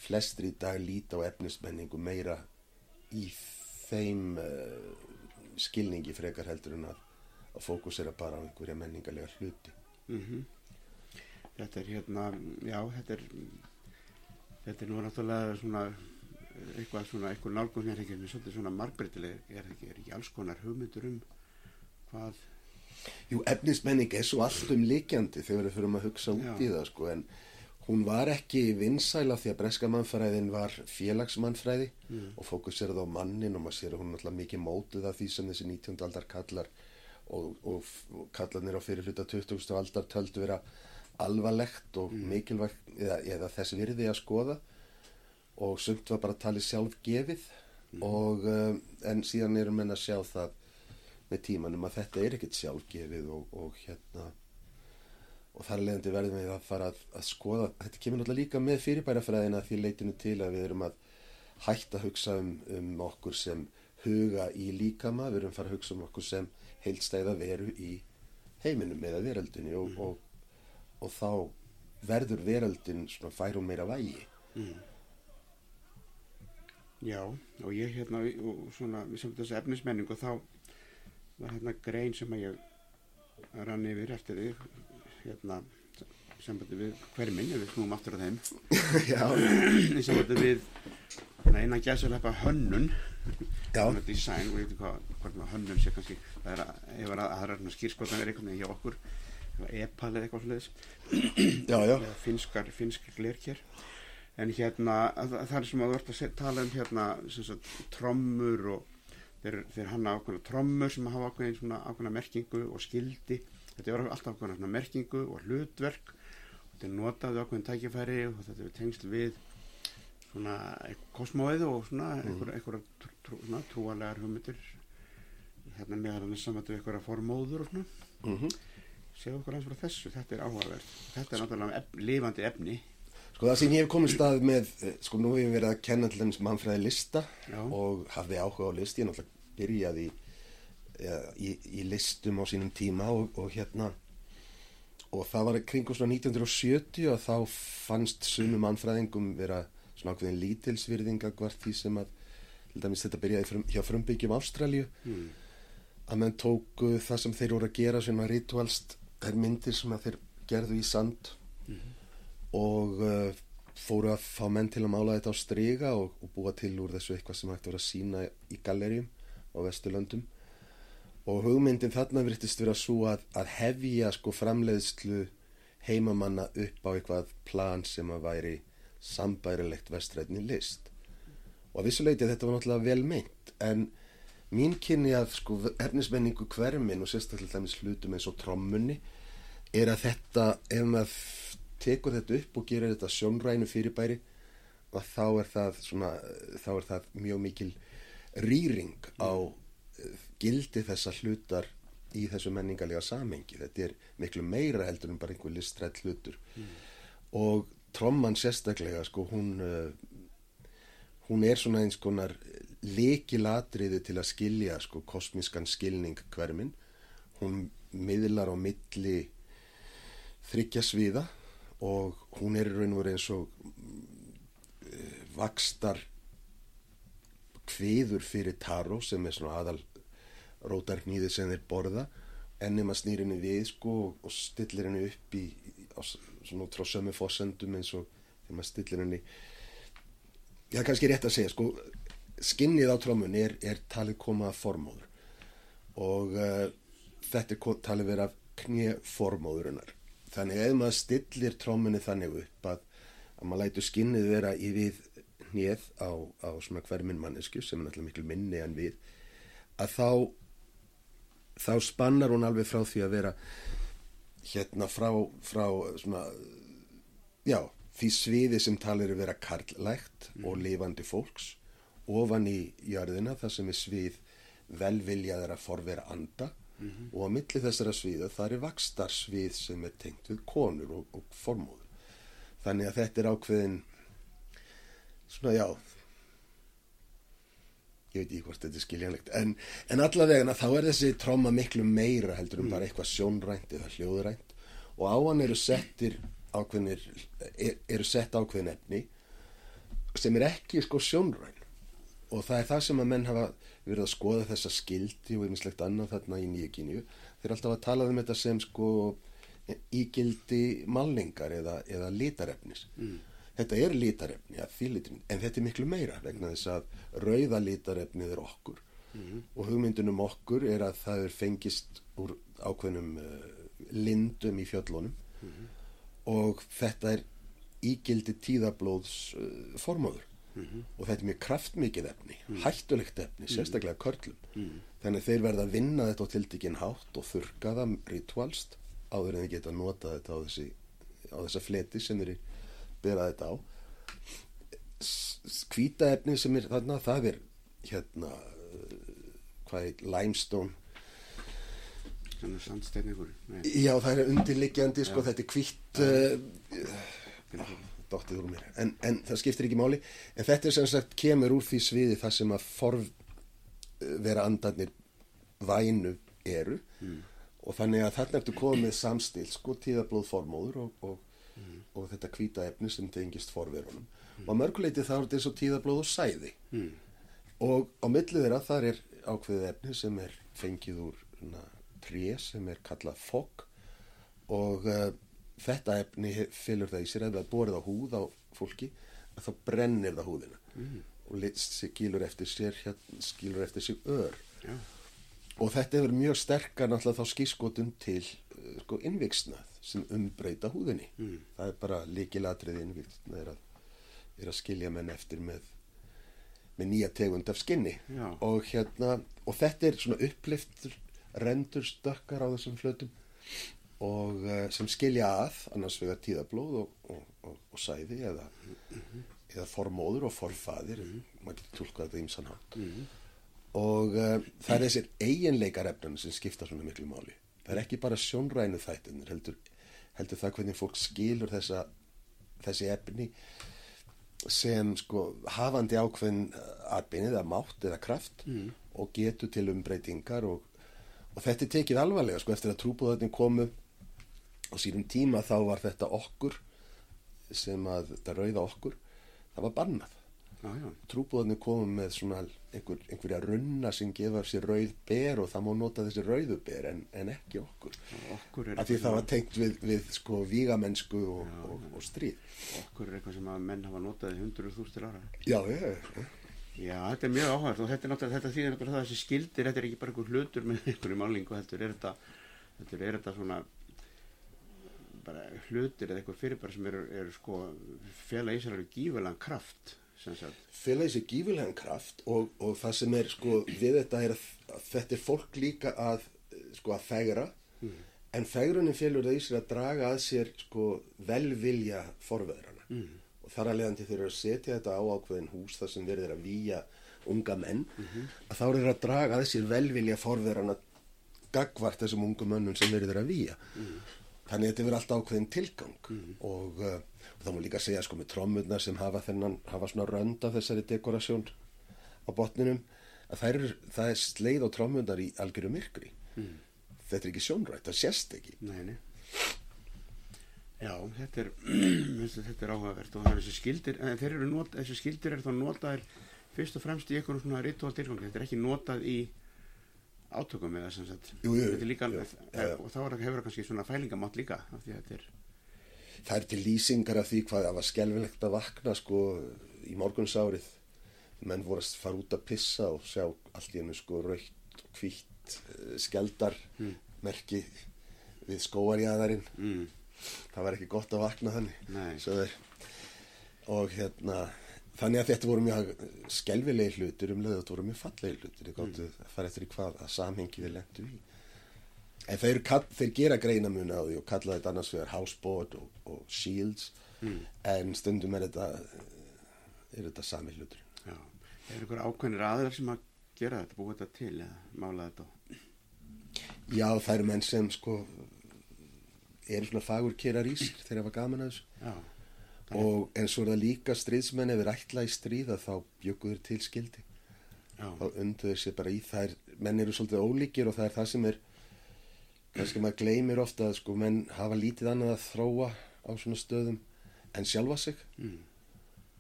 flestir í dag líta á efnismenningu meira í þeim uh, skilningi frekar heldur en að, að fókusera bara á einhverja menningarlega hluti. Mm Þetta er hérna, já, þetta er þetta er nú náttúrulega svona eitthvað svona, eitthvað nálgun er ekki svolítið svona margbreytileg, er ekki, er ekki alls konar hugmyndur um hvað Jú, efnismenning er svo alltum líkjandi þegar við fyrir að hugsa út Já. í það sko, en hún var ekki vinsæla því að breska mannfræðin var félagsmannfræði og fókuseraði á mannin og maður sér að hún alltaf mikið mótuð af því sem þessi 19. aldar kallar og, og, og kallarnir á fyrir hluta 20. aldar töldu vera alvarlegt og mikilvægt eða, eða þess virði að skoða og sumt var bara talið sjálf gefið og uh, en síðan erum menn að sjá það með tímanum að þetta er ekkert sjálfgefið og, og hérna og þar leðandi verðum við að fara að, að skoða. Þetta kemur náttúrulega líka með fyrirbærafræðina því leitinu til að við erum að hætta að hugsa um, um okkur sem huga í líkama, við erum að fara að hugsa um okkur sem heilstæða veru í heiminum eða veröldinni og, og, og þá verður veröldin svona fær hún meira vægi. Já, og ég hérna, og svona, sem þessi efnismenning og þá var hérna grein sem að ég rann yfir eftir því, hérna, sambandi við hverminn, ef við snúum aftur á þeim, í sambandi við svona einan gæsulepa hönnun, svona design, og ég veit ekki hvað, hönnun sé kannski, það er að, ef að það er svona skýrskotanir einhvern veginn hjá okkur, eða epal eða eitthvað sluðis, já, já, eða finskar, finskar glerkjær. En hérna, að- að það er sem að þú ert að tala um hérna, sem sagt, trommur og þeir, þeir hanna ákveðna trommur sem hafa ákveðin svona ákveðna merkingu og skildi. Þetta er alltaf ákveðna svona merkingu og hlutverk. Og þetta er notað ákveðin tækifæri og þetta er tengsl við svona kosmóið og svona einhverja einhver, trú, trú, trúalegar hugmyndir. Hérna saman við einhverja formóður og svona. mhm. Segðu okkur eins frá þessu, þetta er áhugavert. Þetta er náttúrulega ef, lifandi efni. Sko það sem ég hef komið stað með, eh, sko nú hef ég verið að kenna til þess mannfræði lista Já. og hafði áhuga á list, ég náttúrulega byrjaði í, í, listum á sínum tíma og, og hérna og það var svona 1970 og þá fannst sumum mannfræðingum vera svona ákveðin lítilsvirðinga hvort því sem að dæmis þetta byrjaði frum, hjá frumbyggjum Ástralíu. Hmm. að menn tóku það sem þeir voru að gera svona ritualst, þær myndir sem að þeir gerðu í sand og uh, fóru að fá menn til að mála þetta á striga og, og búa til úr þessu eitthvað sem hægt voru að sína í gallerjum á Vesturlöndum. Og hugmyndin þarna virtist vera svo að, að hefja sko framleiðslu heimamanna upp á eitthvað plan sem að væri sambærilegt vestrætni list. Og vissuleiti þetta var náttúrulega vel meint. En mín kynni að sko efnismenningu hvermin og sérstaklega dæmis hlutum eins og trommunni er að þetta ef maður tekur þetta upp og gerir þetta sjónrænu fyrirbæri þá er það svona þá er það mjög mikil rýring á eh, gildi þessa hlutar í þessu menningalega samengi þetta er miklu meira heldur en bara einhver listrætt hlutur. Og tromman sérstaklega sko hún uh, hún er svona eins konar leikilatriði til að skilja sko kosmískan skilning hvermin hún miðlar á milli þryggja sviða og hún er raun og verið eins og uh, vakstar kviður fyrir taró sem er svona aðal rótarknýði sem þeir borða ennum að snýr henni við sko og stillir henni upp í, í á, svona út frá sömu fósendum eins og þegar maður stillir henni Já, kannski rétt að segja, sko, skinnið á trómun er, er talið koma af formóður og uh, þetta er talið vera af knjeformóðurinnar. Þannig ef maður stillir trómunni þannig upp að, að maður lætur skinnið vera í við hnið á, á svona hverminn mannesku sem er náttúrulega miklu minni en við, að þá, þá spannar hún alveg frá því að vera hérna frá, frá svona, já, því sviði sem talir að vera karlægt og lifandi fólks ofan í jörðina þar sem er svið velviljaðara forvera anda. Og á milli þessara sviða þar er vakstar svið sem er tengt við konur og, og formóður þannig að þetta er ákveðin svona já. Ég veit ekki hvort þetta er skiljanlegt en, en allavega þá er þessi tróma miklu meira heldur um bara eitthvað sjónrænt eða hljóðrænt. Og á hann eru settir ákveðnir er, eru sett ákveðin efni sem er ekki sko sjónræn. Og það er það sem að menn hafa verið að skoða þessa skildi og einmislegt annað þarna í nýju kynju þeir eru alltaf að tala um þetta sem sko ígildi malningar eða, eða litarefnis þetta er litarefni að því litin en þetta er miklu meira vegna þess að rauða litarefnið er okkur. Og hugmyndun um okkur er að það er fengist úr ákveðnum uh, lindum í fjöllunum. Og þetta er ígildi tíðablóðs uh, formóður og þetta er mjög kraftmikið efni hættulegt efni, sérstaklega körlum. Þannig að þeir verða að vinna þetta á tildikinn hátt og þurka það ritualst áður en þeir geta að nota þetta á þessi á þessa fleti sem þeir bera þetta á. Kvíta efni sem er þarna það er hérna hvað er limestone. Nei, já það er undirliggjandi sko þetta er kvítt uh, dottið úr mér. En, en það skiptir ekki máli. En þetta er sem sagt kemur úr því sviði þar sem að forv eh, vera andarnir vænu eru. Og þannig að þarna ertu komið samstil sko tíðablóð formóður og, og, og þetta hvíta efni sem tengist forverunum og að mörguleiti þá er þetta eins og tíðablóð og sæði Mm. og á milli þeirra þar er ákveðið efni sem er fengið úr tré sem er kallað fokk og uh, þetta efni felur það í sér ef það er borið á húð á fólki þá brennir það húðina Mm. og skilur eftir sér hérna, skilur eftir sig ör Já. og þetta hefur mjög sterkar náttúrulega þá skískotun til uh, sko, innviksnað sem umbreyta húðinni. Mm. það er bara líkilatrið innviksnað er að, er að skilja menn eftir með með nýja tegund af skinni. Og hérna og þetta er svona uppliftur rendur stökkar á þessum flutum og uh, sem skilja að annars vegar tíðablóð og, og, og, sæði eða, eða formóður og forfaðir maður getur tólkað þetta ímsan hátt. Og uh, það er þessir eiginleikar efnum sem skipta svona miklu máli. Það er ekki bara sjónrænu þættinir heldur, heldur það hvernig fólk skilur þessa, þessi efni sem sko hafandi ákveðin atbynið eða mátt eða kraft Mm. og getur til umbreytingar og, og þetta er tekið alvarlega sko eftir að trúbúðarnir komu á sínum tíma þá var þetta okkur sem að þetta rauða okkur það var já. Trúbúðarnir komu með svona einhver, einhverja runna sem gefa sér rauð ber og það má nota þessi rauðu ber en, en ekki okkur. Okkur er af því það var tengt við, við sko vígamennsku og, Já, og, og stríð. Okkur er eitthvað sem að menn hafa notað í hundruð þústur ára. já, já, Já, þetta er mjög áhægt og þetta er náttúrulega, þetta það að þessi skildir, þetta er ekki bara einhver hlutur með einhverju málingu, heldur er þetta, heldur er þetta svona bara hlutir eða eitthvað fyrirbæri sem eru, eru sko, fela í sér alveg gífulegan kraft, fela þessi gífurlegan kraft og, og það sem er sko við þetta er að, að þetta er fólk líka að sko að fegra. En fegrunin felur það í sér að draga að sér sko velvilja forveðrana Mm. og þar að leiðandi þeir eru að setja þetta á ákveðin hús þar sem verður að víja unga menn. Að þá eru að draga að sér velvilja forveðrana gagvart þessum ungu mönnum sem verður að víja þannig að þetta verður alltaf ákveðin tilgang og, uh, og það má líka segja sko með trommurnar sem hafa þennan hafa svona rönd af þessari dekorasjón á botninum að það er, það er sleið á trommurnar í algjöru myrkri. Þetta er ekki sjónrætt, það sést ekki. Nei, nei. Já, þetta er, þetta er áhugavert og það er þessi skildir, en þeir eru not, þessi skildir eru þá notaðir fyrst og fremst í einhverjum svona ritual tilgangi, þetta er ekki notað í átökum eða sem sagt, Jú, jú, þetta líka, jú, og þá er, hefur það kannski svona fælingamátt líka, af því að þetta er, það er til lýsingar af því hvað það var skelvilegt að vakna sko í morgunsárið. Menn voru að fara út að pissa og sjá allt í hennu sko raukt og hvítt uh, skeldar merki við skóarjæðarinn mm, það var ekki gott að vakna þannig og hérna þannig að þetta voru mjög skelvilegi hlutir um leið þetta voru mjög fallegi hlutir. Ég gáttu að fara eftir í hvað að samhengi við lendu í. En þeir, þeir gera greinamun á því og kalla þetta annars vegar houseboard og, og shields. En stundum er þetta er þetta sami hlutur. Já, er einhver ákveðnir aðrar sem að gera þetta, búa þetta til eða mála þetta? Á? já það eru menn sem sko eru svona fagur kerar í sér. Þeir hafa gaman að þessu. Já, og en svo er það líka stríðsmenn ef þeir ætla í stríða þá bjökuður til skildi. Já, þá unduður sér bara í er, menn eru svolítið ólíkir og það er það sem er kannski maður gleymir ofta að sko menn hafa lítið annað að þróa á svona stöðum en sjálfa sig. Mm,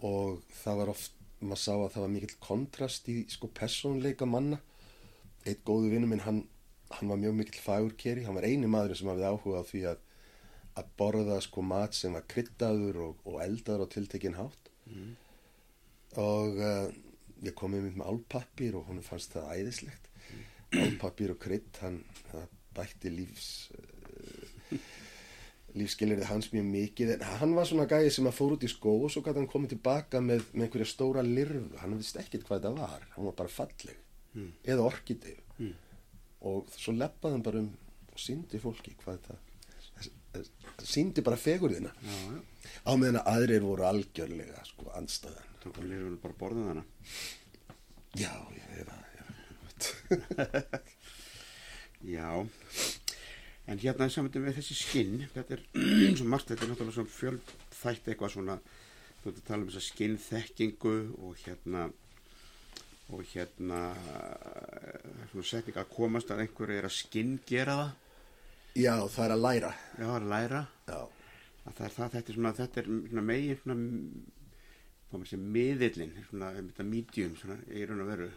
og það var oft, maður sá að það var mikill kontrast í sko persónleika manna. Eitt góðu vinnu minn hann, hann var mjög mikill fagurkeri. Hann var eini maður sem hafði áhuga á því að að borða sko mat sem var kryddaður og, og eldaður á tiltekinn hátt. Mm, og uh, ég kom með með álpappir og hún fannst það æðislegt. Álpappir og krydd hann bætti lífs uh, lífskilirði hans mjög mikið. En hann var svona gæði sem að fór út í skó og svo gæti hann komið tilbaka með, með einhverja stóra lirfu. Hann vissi ekkert hvað þetta var. Hann var bara falleg Mm. eða orkidegu mm, og svo leppaði hann bara um og síndi fólki hvað þetta síndi bara fegurðina. Já, já, á meðan að aðrir voru algjörlega sko anstæðan þá bara lýrum við bara borðum þarna. Já, ég er að, já, en hérna saman við þessi skinn, þetta er svo margt, þetta er náttúrulega svona fjöldþætt eitthvað svona, þú ert að tala um þessa skinnþekkingu og hérna, og hérna, svona setning að komast að einhverju er að skinn gera það, já, það er að læra. já, að læra, Já, að það er það, þetta er svona, þetta er svona megin svona, hvað maður segir, miðillin, svona, þetta medium, svona, í raun og veru,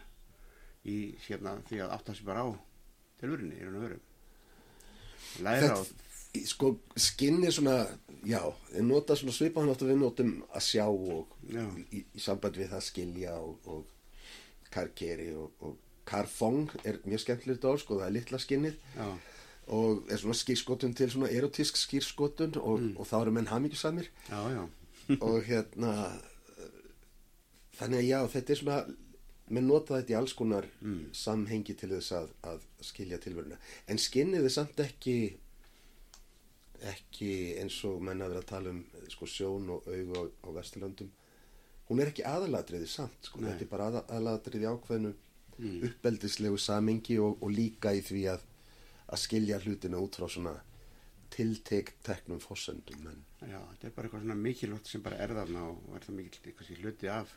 í, hérna, því að átta sig bara á tilvörinni, í raun og veru. Læra Í- Sko, skinn er svona, já, ég nota svona svipa hann átt að við notum að sjá og Já. í, í samband við það skilja og, og karkeri og, og karfong er mjög skemmtilegt orð, sko, það er litla skinnið Já, og er svona skýrskotun til svona erotísk skýrskotun og, og þá eru menn hamingjusamir já, já. og hérna þannig að já, þetta er svona menn nota þetta í alls konar samhengi til þess að, að skilja tilveruna. En skinnið er samt ekki ekki eins og menn að vera að tala um sko, sjón og augu á, á Vesturlöndum. Hún er ekki aðalatriði samt sko. Þetta er bara aða, aðalatriði í ákveðnu uppeldislegu samengi og, og líka í því að að skilja hlutina út frá svona tiltekt teknum fossendum en Já, þetta er bara eitthvað svona mikilvægt sem bara er þarna og er það mikil kannski hluti af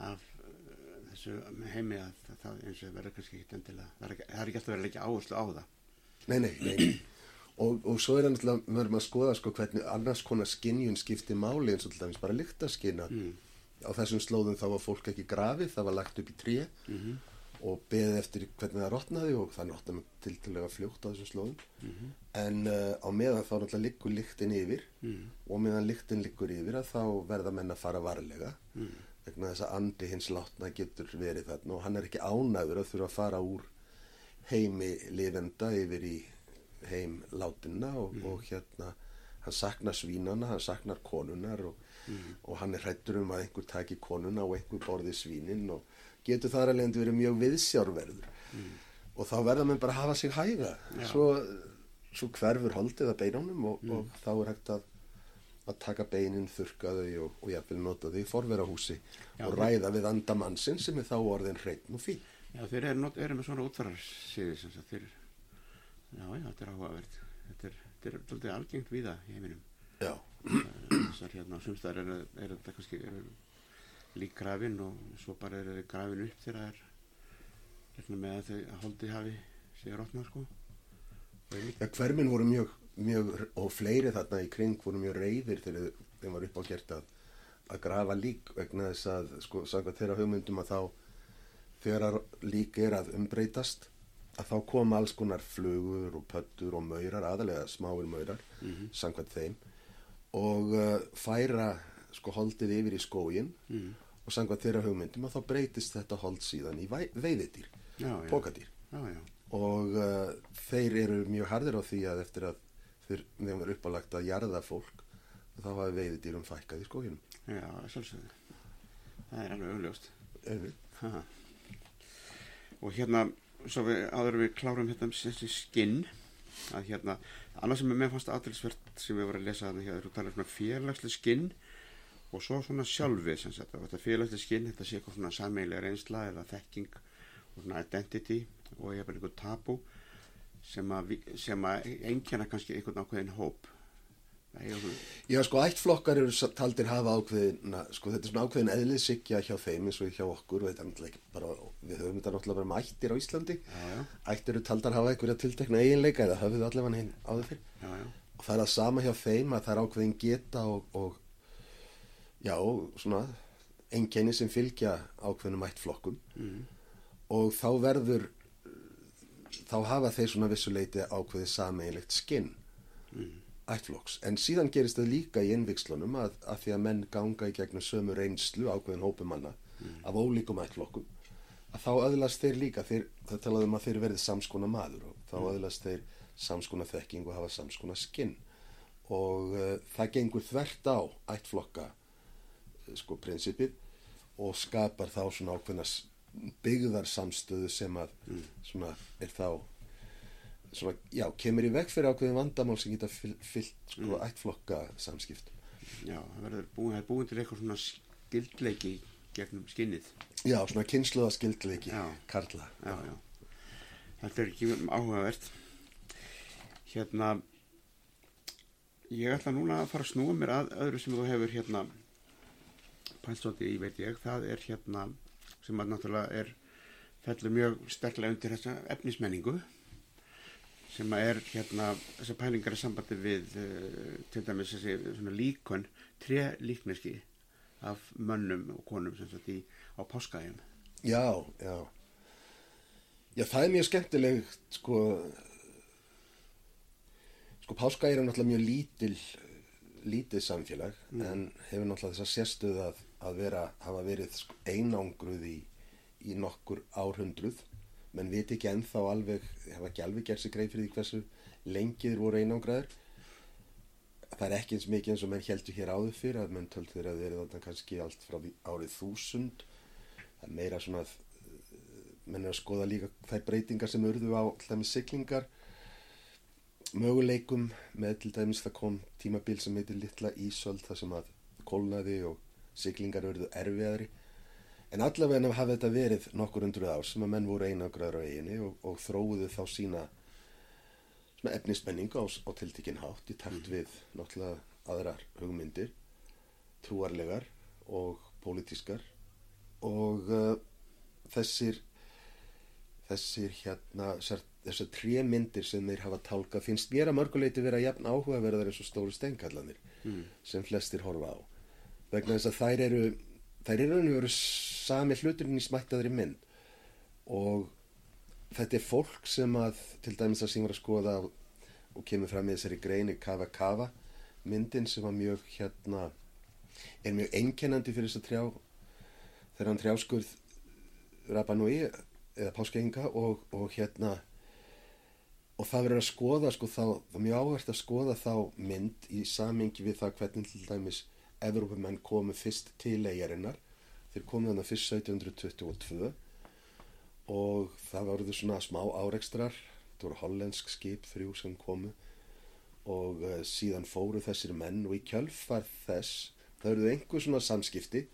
af uh, þessu heimi að það, eins og verður kannski ekki endilega það er, ekki, ekki alltaf verið leggja áherslu á það Nei, nei, nei. Og, og svo er það náttúrulega, við erum að skoða sko hvernig annars konar skinjun skipti máli eins og til dæmis bara lyktaskina. Mm. Á þessum slóðum þá var fólk ekki grafið, það var lagt upp í tré Mhm. Og beðið eftir hvernig það rotnaði og það rotnaði tiltalega fljótt á þessum slóðum. Mhm. En uh, á meðan þá náttúrulega liggur lyktin yfir mm. og meðan lyktin liggur yfir að þá verða menn að fara varlega Mm. vegna þess að andi hins látna getur verið þarna og hann er ekki ánæður að þurfa að fara úr heimi lifenda yfir í heim látinna og, og hérna hann saknar svínana, hann saknar konunar og, og hann er hrættur um að einhver taki konuna og einhver borði svínin og getur þar alveg verið mjög viðsjárverður. Og þá verða menn bara að hafa sig hæga. Svo, svo hverfur holdið að beinunum og, og þá er hægt að að taka beinin, þurrka þau og, og jafnvel nota þau í forverahúsi og þeir- ræða við andamannsinn sem er þá orðin hreitn og fín. Já, þeir eru, eru með svona útfararsýði sem sagt þeir já, já, þetta er áhugavert. Þetta er, þetta er svolítið algengt víða í heiminum. Já, þessar hérna sumstæðar eru, eru þetta kannski eru lík grafin og svo bara þau grafin upp þegar það er hérna með að þau holdið hafi sér rotnað sko og ég Já, hvermin voru mjög, mjög, og fleiri þarna í kring voru mjög reyðir þegar þeim var upp á gert að, að grafa lík vegna þess að, sko, samkvæmt þeirra hugmyndum að þá, þegar lík er að umbreytast, að þá koma alls konar flugur og pöttur og maurar, aðalega smáir maurar, Mhm. samkvæmt þeim, og uh, færa, sko, holdið yfir í skógin mm. og samkvæmt þeirra hugmyndum að þá breytist þetta hold síðan í já, pokadýr og uh, þeir eru mjög harðir á því að eftir að þeir, þeim var uppálagt að jarða fólk þá hafi veiðidýrum fækkað í skóginum. Já, sjálfsögðu. Það er alveg augljóst. Og hérna svo við áður við klárum hérna um þessi skinn að hérna annað sem er með fannst aðtilsvert sem við vorum að lesa þarna hér þú talar um félagslega skinn og svo svona sjálfi sem sagt þetta félagslega skinn þetta sé eitthvað svona sameiginlega reynsla eða þekking og svona identity og ég er bara einhver tabu sem að, að einkenna kannski einhvern ákveðin hóp. Svona Já, sko, ættflokkar eru taldir hafa ákveðina, sko, þetta er svona ákveðin eðliðsikja hjá þeim eins og hjá okkur og þetta er náttúrulega ekki bara, við höfum þetta náttúrulega bara um ættir á Íslandi. Já, já, ættir eru taldar hafa einhverja tiltekna eiginleika eða höfðu allavega hinn áður fyrir já, já, og það er að sama hjá þeim að það er ákveðin geta og, og já, svona einkenni sem fylgja ákveðnum ættflokkum mm, og þá verður þá hafa þeir svona vissuleiti ákveðið sameiginlegt skinn mm, ættflokks, en síðan gerist það líka í innvikslunum að, að því að menn ganga í gegnum sömu reynslu ákveðin hópumanna af ólíkum ættflokkum að þá öðlast þeir líka þeir, það talaði um að þeir verið samskona maður og þá öðlast þeir samskona þekking og hafa samskona skinn. Og uh, það gengur þvert á ættflokka sko prinsipið og skapar þá svona ákveðna byggðarsamstöðu sem að svona er þá svona, já, kemur í veg fyrir ákveðin vandamál sem geta fyll- fyllt sko Mm. ættflokka samskipt já, það verður búin, það er búin til eitthvað svona skildleiki gegnum skinnið já, svona kynsluða skildleiki Já. karla já, já. þetta er ekki áhugavert hérna ég ætla núna að fara að snúa mér að öðru sem þú hefur hérna pælstóti í veit ég. Það er hérna sem að náttúrulega er fellur mjög sterklega undir þessa efnismenningu sem að er hérna þessar pælingar í sambandi við uh, til dæmis þessi svona líkon tre líkneski af mönnum og konum sem sagt í á páskaðjum já, já. Já, það er mjög skemmtilegt sko sko Páska er náttúrulega mjög lítil lítið samfélag en hefur náttúrulega þess að sérstuð að, að vera, hafa verið einangruð í, í nokkur árhundruð. Menn viti ekki ennþá alveg hafa ekki alveg gert sig greið fyrir því hversu lengið voru einangraður það er ekki eins mikið eins og menn heldur hér áður fyrir að menn tölð þeirra að verið þarna kannski allt frá því árið þúsund. Það er meira svona að menn er að skoða líka þær breytingar sem urðu á alltaf með siglingar. Möguleikum með til dæmis það kom tímabil sem heitir Littla Ísöld það sem að kólnaði og siglingar urðu erfiðari. En allavega hafa þetta verið nokkur undruð ár sem að menn voru einagraður á eiginu og, og þróuðu þá sína efnismenningu á, á tiltikinn hátt í takt við náttúrulega aðrar hugmyndir trúarlegar og pólitískar. Og uh, þessir þessir hérna þessar tré myndir sem þeir hafa tálka finnst mér að mörguleiti vera jafn áhugaverðar eins og stóru steinkallanir mm. sem flestir horfa á vegna þess að þær eru þær eru raun og veru sami hluturinn í smættaðri mynd. Og þetta er fólk sem að til dæmis að sem var að skoða og kemur fram í þessari greini Kava Kava myndin sem var mjög hérna er mjög einkennandi fyrir þess að trjá þegar hann trjáskurð Rapanui eða Páskainga og, og hérna og það verður að skoða sko þá, það er mjög áhvert að skoða þá mynd í samingi við það hvernig til dæmis Evrópumenn komu fyrst til eigarinnar þeir komu þannig fyrst 1722 og það voruð svona smá áreikstrar það voru hollensk skip þrjú sem komu og uh, síðan fóru þessir menn og í kjölfar þess það eruðu einhver svona samskipti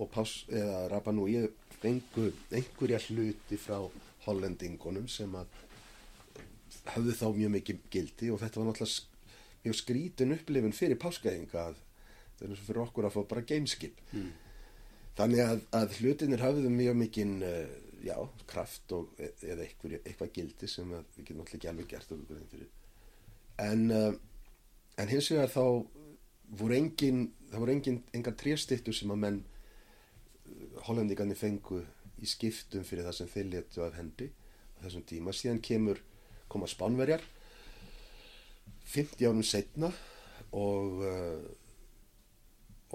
og eða Rapanui einhver, einhverja hluti frá hollendingunum sem að hafðu þá mjög mikið gildi og þetta var náttúrulega mjög skrítin upplifun fyrir páskaðinga að það er eins og fyrir okkur að fá bara gameskip mm. þannig að, að hlutinir hafðu mjög mikinn uh, já, kraft og, e, eða eitthvað, eitthvað gildi sem við getum alltaf ekki alveg gert en, uh, en hins vegar þá voru engin það voru engin, engar trjastittur sem að menn hollendingarnir fengu í skiptum fyrir það sem þeir letu af hendi á þessum tíma. Síðan kemur koma spánverjar 50 árum setna og uh,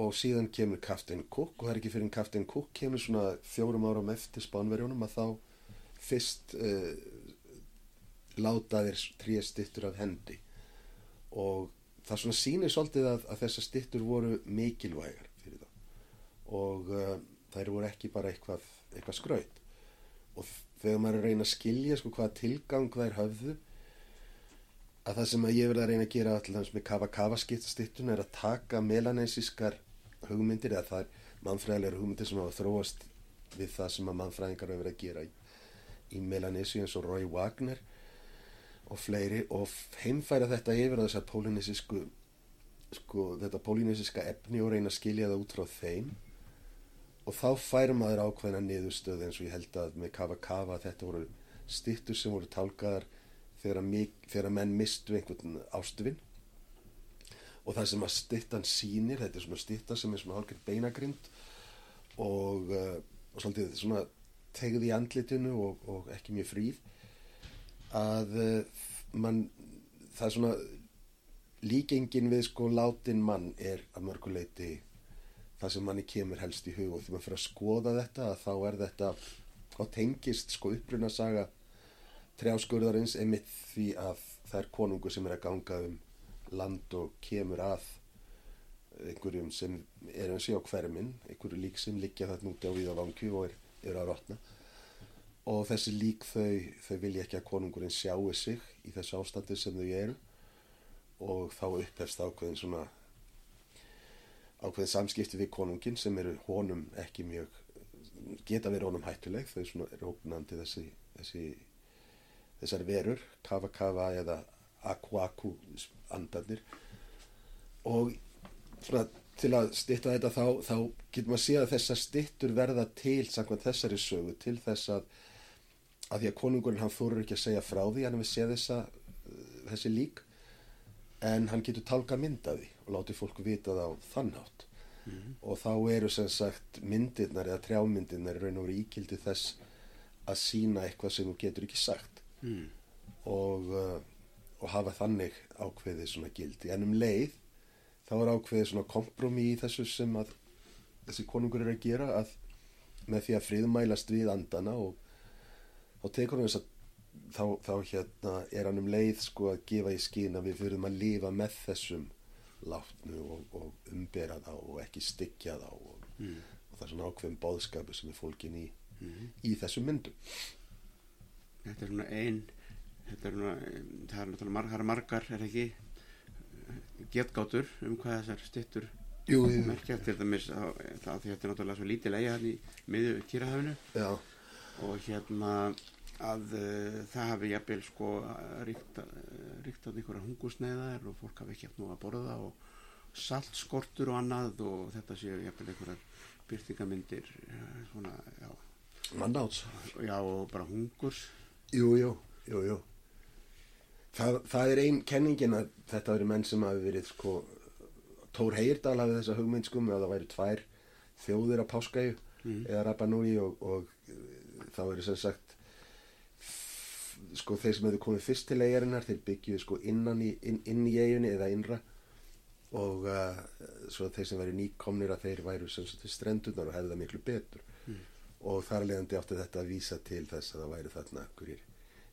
og síðan kemur Captain Cook og það er ekki fyrir en Captain Cook kemur svona fjórum árum eftir spánverjónum að þá fyrst uh, láta þeir tríja stittur af hendi. Og það svona sýnir svolítið að, að þessar stittur voru mikilvægar fyrir það og uh, þær voru ekki bara eitthvað, eitthvað skraut. Og þegar maður er að reyna að skilja sko hvaða tilgang þær höfðu að það sem að ég verði að reyna að gera alltaf með kava kava skiptastittun er að taka melanesískar hugmyndir eða það er mannfræðilegar hugmyndir sem hafa þróast við það sem að mannfræðingar hafa verið að gera í, í Melanesíu eins og Roy Wagner og fleiri og heimfæra þetta yfir að þessar pólinesísku sko þetta pólinesíska efni og reyna að skilja það út frá þeim. Og þá færum maður ákveðna niðurstöð eins og ég held að með Kava Kava þetta voru stittur sem voru tálkaðar þegar, þegar menn mistu einhvern ástufinn og það sem að stittan sínir þetta er svona stitta sem er svona hálfgerð beinagrind og, uh, og svolítið svona tegði í andlitinu og, og ekki mjög fríð að uh, mann það er svona líkengin við sko látin mann er að mörguleiti það sem manni kemur helst í hug og því maður fyrir að skoða þetta að þá er þetta á tengist sko uppruna saga trjáskurðarins einmitt því að það er konungur sem er að ganga um land og kemur að einhverjum sem er eins og á hvermin einhverju lík sem liggja þarna úti á viðavangju og er, er að rotna. Og þessi lík þau, þau vilja ekki að konungurinn sjáu sig í þessu ástandi sem þau eru. Og þá upphefst ákveðin svona ákveðin samskipti við konungin sem eru honum ekki mjög geta verið honum hættuleg. Þau svona eru ógnandi þessi, þessi þessar verur kafa kafa eða aku aku andanir og svona til að stitta þetta þá, þá getur maður að sé að þessar stittur verða til samkvæmt þessari sögu til þess að að því að konungurinn hann þóru ekki að segja frá því hann hefur séð þessa þessi lík en hann getur tálka myndaði og láti fólk vita það á þannhátt mm -hmm. og þá eru sem sagt myndirnar eða trjámyndirnar raun og verið íkildi þess að sína eitthvað sem þú getur ekki sagt mm. og, uh, og hafa þannig ákveðið svona gildi en um leið þá er ákveðið svona kompromi í þessu sem að þessi konungur er að gera að með því að friðmælast við andana og þá tekur hann þess að þá, þá hérna er hann um leið sko að gefa í skýna við fyrir að lifa með þessum látnu og, og umbera þá og ekki styggja þá og, Mm. og það er svona ákveðin bóðskapu sem er fólkin í, Mm. í þessum myndum Þetta er svona ein þetta er er náttúrulega mar, það er margar, er ekki eh, getgátur um hvað þessar styttur Jú, merkja til dæmis það, því þetta er náttúrulega svo lítið leiði hann í miðju kýrahafinu og hérna að uh, það hafi jafnvel sko ríkt, að einhverja hungusneiðar og fólk hafi ekki haft nú að borða og saltskortur og annað og þetta séu jafnvel einhverjar byrtingamyndir uh, svona, já, mannáts. Já og bara hungurs. Jú, jú, jú, jú. Það, það er ein kenningin að þetta eru menn sem hafi verið sko, Tór Heyrdal hafði þessa hugmynd með að það væri tvær þjóðir á Páskæju Mm. eða Rapanúi og, og eh, þá eru sem sagt sko þeir sem hefðu komið fyrst til eigarinnar þeir byggjuðu sko innan í, inn, inn í eiginni eða innra og uh, svo þeir sem væri nýkomnir að þeir væru sem sagt til strendunar og hefðu það miklu betur Mm. og þar leðandi átti þetta að vísa til þess að það væri þarna einhverjir,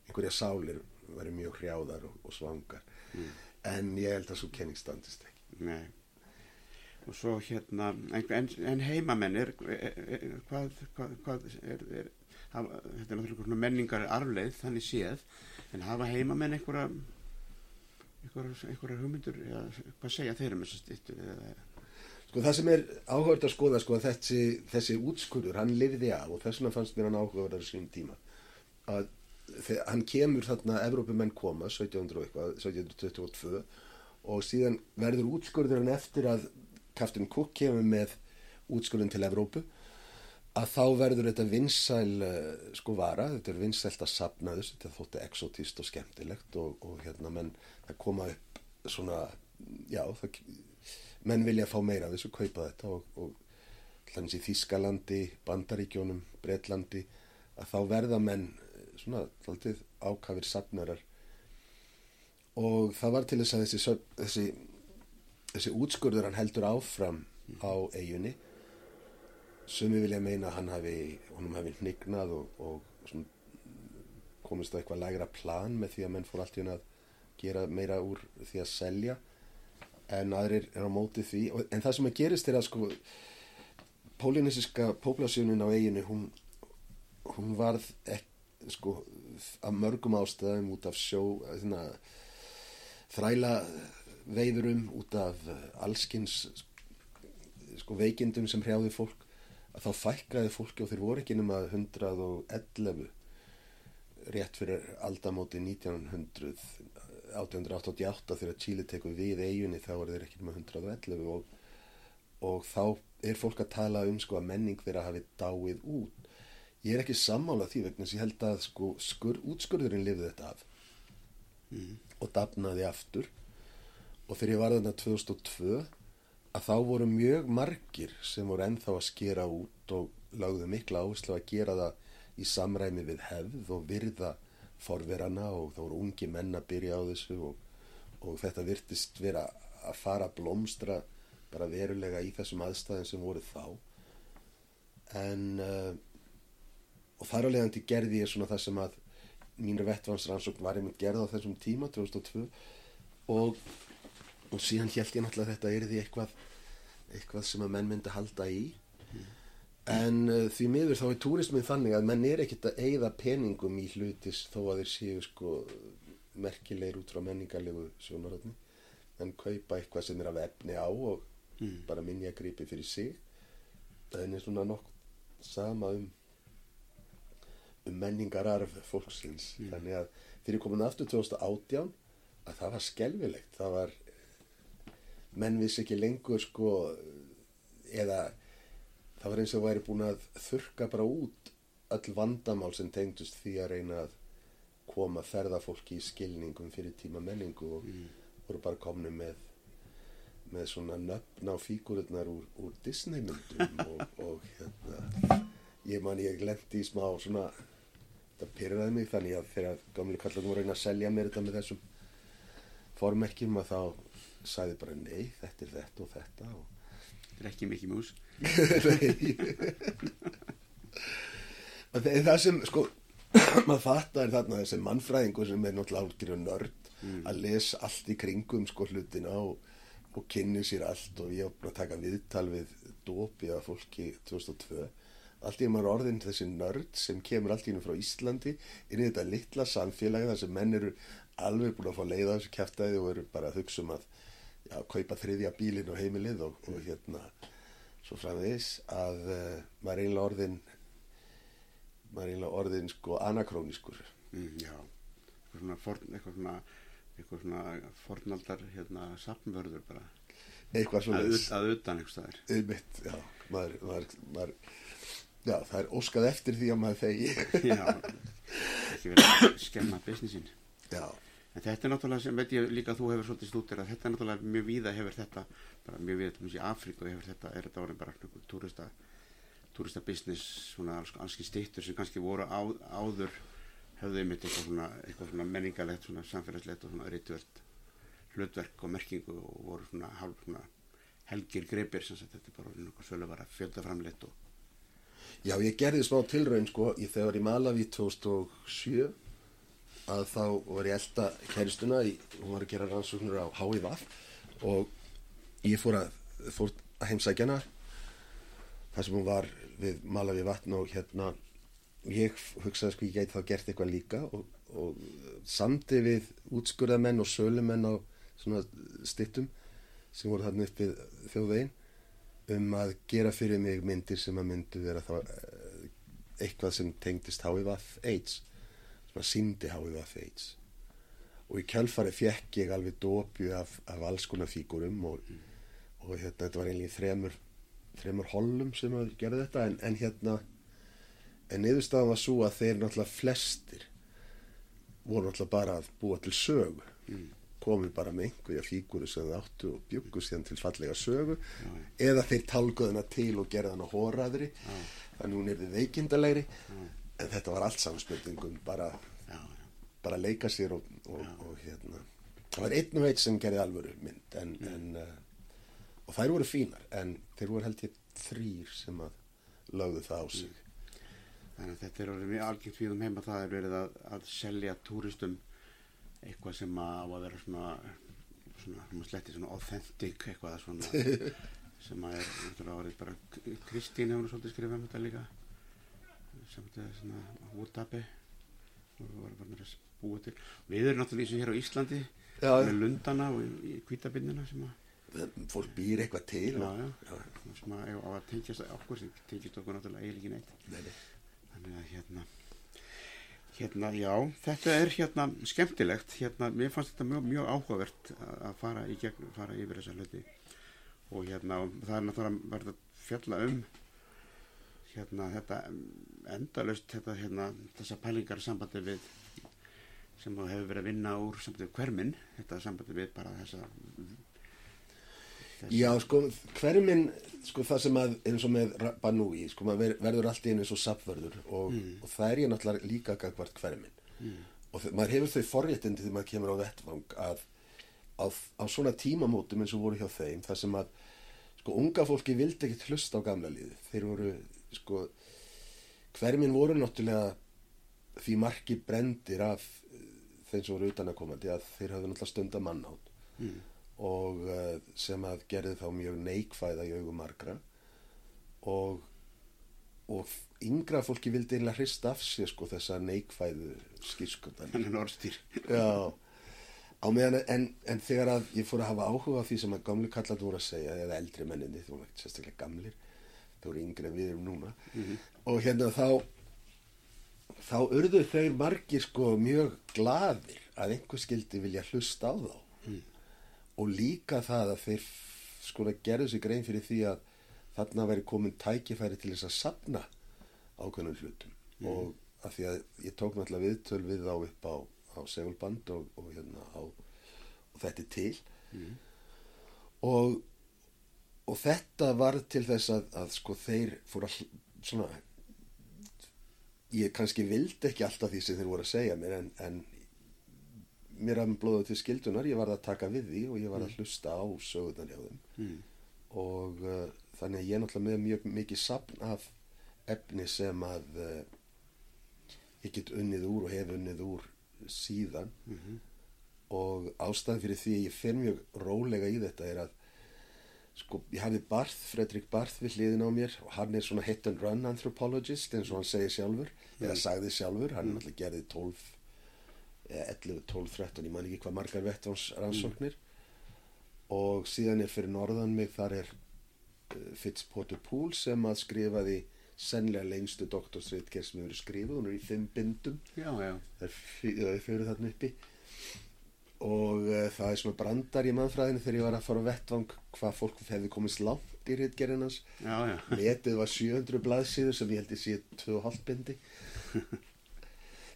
einhverja sálir væri mjög hrjáðar og, og svangar Mm. en ég held að svo kenning standist ekki Nei. Og svo hérna, en, en, en heimamenn er, er, er hvað, hvað, hvað er, er hafa, þetta er náttúrulega svona menningar arfleið þannig séð, en hafa heimamenn einhverja einhverja, hugmyndur, eða hvað segja þeir um þessar stittur eða, Sko það sem er áhugavert að skoða sko að þessi, þessi útskurður, hann lifði af og þess vegna fannst mér hann áhugaverðar í sín tíma að þegar hann kemur þarna, Evrópumenn koma 1700 og eitthvað, 1722 og síðan verður útskurðurinn eftir að Kaftin Cook kemur með útskurðin til Evrópu að þá verður þetta vinsæl uh, sko vara, þetta er vinsælt að sapna þessu, þetta þótti exotist og skemmtilegt og, og hérna menn það koma upp svona, já það menn vilja fá meira af þessu, kaupa þetta og, og hlans í Þískalandi, Bandaríkjónum, Bretlandi að þá verða menn eh, svona þaldið ákafir safnarar. Og það var til þess að þessi, þessi, þessi útskurður hann heldur áfram á eigunni sem við vilja meina að hann hafi, honum hafi hnignað og, og komist á eitthvað lægra plan með því að menn fór allt í hann að gera meira úr því að selja. En aðrir er á móti því. En það sem að gerist er að sko pólinesiska populásjónin á eiginu hún, hún varð ek, sko af mörgum ástæðum út af sjó þina, þræla veiðurum út af allskins sko veikindum sem hrjáði fólk að þá fækkaði fólki og þeir voru ekki nema 111 rétt fyrir aldamóti 1900 1888 þegar Chile tekur við eiginni þá er þeir ekki með 111 og, og þá er fólk að tala um sko að menning þeirra hafi dáið út ég er ekki sammála því vegna að ég held að sko skur, útskurðurinn lifði þetta af. Mm, og dafnaði aftur. Og þegar ég var þarna 2002 að þá voru mjög margir sem voru ennþá að skera út og lagðu mikla áherslu að gera það í samræmi við hefð og virða forverana og þá voru ungi menn að byrja á þessu og, og þetta virtist vera að fara að blómstra bara verulega í þessum aðstæðin sem voru þá. En uh, og þar á leiðandi gerði ég svona það sem að mínur vettvansrannsókn var einmitt gerð á þessum tíma 2002 og, og síðan held ég náttúrulega að þetta er því eitthvað eitthvað sem að menn myndi halda í. En uh, því miður þá er túrismin þannig að menn er ekkit að eigða peningum í hlutis þó að þeir séu sko merkilegir út frá menningarlegu sjónaröfni en kaupa eitthvað sem er af efni á og mm, bara minjagripi fyrir sig. En er svona nokk sama um um menningararf fólksins. Mm. þannig að ég komin aftur 2018 að það var skelfilegt. Það var menn vissi ekki lengur sko eða það var eins og væri búin að þurka bara út öll vandamál sem tengdust því að reyna að koma ferðafólki í skilningum fyrir tíma menningu og mm, voru bara komni með með svona nöfn á fígururnar úr, úr Disney myndum og, og hérna ég man ég lendi í smá svona þetta pyrraði mig þannig að þegar gamli kallar voru að reyna að selja mér þetta með þessum formerkjum að þá sagði bara nei, þetta er þetta og þetta og Þetta er ekki mikið mús. Og það sem, sko, maður fattar þarna þessi mannfræðingur sem er náttúrulega álgjörðu nörd að lesa allt í kringum sko hlutina og, og kynni sér allt og ég búin að taka viðtal við dópi að fólki 2002 allt í maður orðin þessi nörd sem kemur allt í hennu frá Íslandi inn í þetta litla samfélagi þar sem menn eru alveg búin að fá leið á þessu kæftæði og eru bara að hugsa um að já, kaupa þriðja bílinn og heimilið og, og hérna svo framvegis að uh, maður einlega orðin maður einlega orðin sko anakróniskur Mm, já, eitthvað svona, forn, eitthvað svona, eitthvað svona fornaldar hérna safnvörður bara. eitthvað svo Að, að utan já, maður, maður, maður, já, það er óskað eftir því að maður þegi. Já, ekki verið að skemma businessin. Já, En þetta er náttúrulega sem veit ég líka að þú hefur svolítið stútir að þetta er náttúrulega mjög víða hefur þetta, bara mjög víða til í Afríku hefur þetta, er þetta orðin bara túrista, túrista business, svona alls, allski stýttur sem kannski voru á, áður höfðu einmitt eitthvað svona, eitthvað svona menningalegt, svona samfélagslegt og svona rituelt hlutverk og merkingu og voru svona hálf svona helgir greipir sem þetta er bara orðin já, ég gerði smá tilraun, sko, ég þegar í Malawi 2007, að þá var ég elda kæristuna, í, hún var að gera rannsóknur á HIVAF og ég fór að, fór að heimsækja hana, þar sem hún var við Malawi vatn og hérna, ég hugsaði sko ég gæti þá gert eitthvað líka og, og samdi við útskurðamenn og sölumenn á svona stittum sem voru þarna upp við þjóðvegin um að gera fyrir mig myndir sem að myndu vera þá eh, eitthvað sem tengdist HIVAF AIDS sem að síndi HIVAF AIDS og í kjálfari fekk ég alveg dópju af, af alls konar fígurum og, og hérna, þetta var einlega þremur, þremur hollum sem að gera þetta en, en hérna en niðurstaðan var svo að þeir náttúrulega flestir voru náttúrulega bara að búa til sögu Mm. Komið bara með einhverja fíguru sem það áttu og bjuggu síðan til fallega sögu Já, eða þeir talguðu hana til og gerði hana hóraðri Já. þannig hún er þið veikindalegri en þetta var allt samspurningum bara, bara að leika sér og, og, og hérna. Það var einn og eitt sem gerði alvöru mynd en, en, uh, og þær voru fínar en þeir voru held ég þrýr sem að lögðu það á sig. Þannig að þetta er orðið mjög algengt við um heima það er verið að, að selja túristum eitthvað sem að á að vera svona svona, svona sletti svona authentic eitthvað svona sem að er náttúrulega bara Kristín hefur svolítið skrifað um þetta líka. Sem þetta er svona útabi og við varum bara að búa til. Við erum náttúrulega eins og hér á Íslandi Já, með lundana og í, kvítabinnina sem að fólk býr eitthvað til já, og, já, sem að, að tengjast okkur sem tengjast okkur náttúrulega eiginlega neitt. Nei, nei. Þannig að hérna, hérna, já, þetta er hérna skemmtilegt, hérna, mér fannst þetta mjög, mjög áhugavert að fara í gegn, fara yfir þessa hluti. Og hérna, og það er náttúrulega verið að fjalla um hérna, þetta endalaust, þetta, hérna, þessa pælingar sambandi við sem þú hefur verið að vinna úr sambandi við hverminn, þetta sambandi við bara þessa, þessa Já, sko, hverminn, sko, það sem að, eins og með Banúi, sko, maður ver- verður allt í einu eins og safvörður og, og það er ég náttúrulega líka gagvart hverminn. Og þau- maður hefur þau forréttindi þegar maður kemur á vettvang að á, á svona tímamótum eins og voru hjá þeim, það sem að, sko, unga fólki vildi ekkit hlusta á gamla liðið. Þeir voru, sko, hverminn voru náttúrulega því marki brendir af þeim sem voru utanakomandi að þeir hafðu náttúrulega stunda mannátt mm, og uh, sem að gerði þá mjög neikvæða í augum margra. Og og yngra fólki vildi einlega hrista af sér sko þessa neikvæðu skýrskundan þannig orðstýr. Já, á meðan en, en þegar að ég fór að hafa áhuga á því sem að gamli kallar voru að segja eða eldri menninni, þú voru ekki sérstaklega gamlir þau voru yngri en við erum núna. Og hérna þá þá urðu þeir margir sko mjög gladir að einhver skildi vilja hlusta á þá og líka það að þeir sko gerðu sig grein fyrir því að þarna veri komin tækifæri til þess að sapna ákveðnum hlutum. Og að því að ég tók náttúrulega viðtöl við þá upp á, á segulband og, og hérna á og þetta er til. Og og þetta var til þess að, að sko þeir fóru að hl- svona ég kannski vildi ekki alltaf því sem þeir voru að segja mér en, en mér að blóða til skildunar, ég var að taka við því og ég var að hlusta á sögurnar hjá þeim. Mm. og uh, þannig að ég er náttúrulega með mjög mikið sapn af efni sem að uh, ég get unnið úr og hef unnið úr síðan. Mhm. og ástæðan fyrir því að ég fer mjög rólega í þetta er að sko, ég hafi Barth, Fredrik Barth við hliðin á mér og hann er svona hit and run anthropologist eins og hann segir sjálfur eða sagði sjálfur, hann náttúrulega gerði 12 eða 11, 12, 13 ég man ekki hvað margar vettvans rannsóknir og síðan er fyrir norðan mig þar er uh, Fitzporter Poole sem að skrifaði sennilega lengstu doktorsritgerð sem hefur skrifað, hún er í fimm bindum. Já, já. það er fyrir þarna uppi. Og uh, það er svona brandar í mannfræðinu þegar ég var að fara á vettvang hvað fólk hefði komist langt í já. metið var 700 blaðsíður sem ég held ég sé 2,5 bindi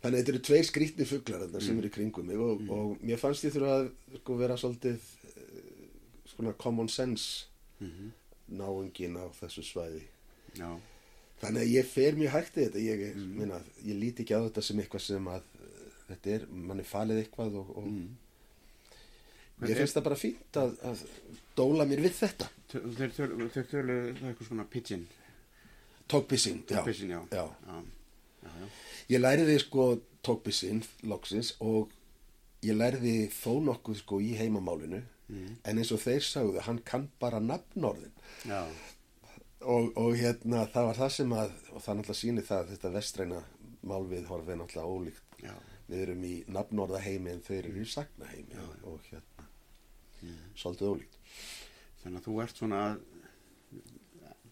þannig að þetta eru tveir skrítni fuglar þarna sem eru kringum mig og, og mér fannst ég þurfa að sko, vera svolítið svona common sense Mhm. náungin á þessu svæði Já. Þannig að ég fer mjög hægt í þetta, ég, mm. minna, ég líti ekki á þetta sem eitthvað sem að uh, þetta er, mann er falið eitthvað og, og Mm. ég finnst það bara fínt að, að dóla mér við þetta. Þeir tölu, það eitthvað svona pigeon. Tókbissing, já. Já. já. Já, já, já. Ég læriði sko tókbissing, loksins, og ég læriði þó nokkuð sko í heimamálinu, Mm. en eins og þeir sagðu, hann kann bara nafnorðin. Já, Og, og hérna, það var það sem að, og það náttúrulega sýnir það, að þetta vestræna málviðhorf er náttúrulega ólíkt já. við erum í nafnorðaheimi en þeir eru í sagnaheimi og, og hérna svolítið ólíkt Þannig að þú ert svona að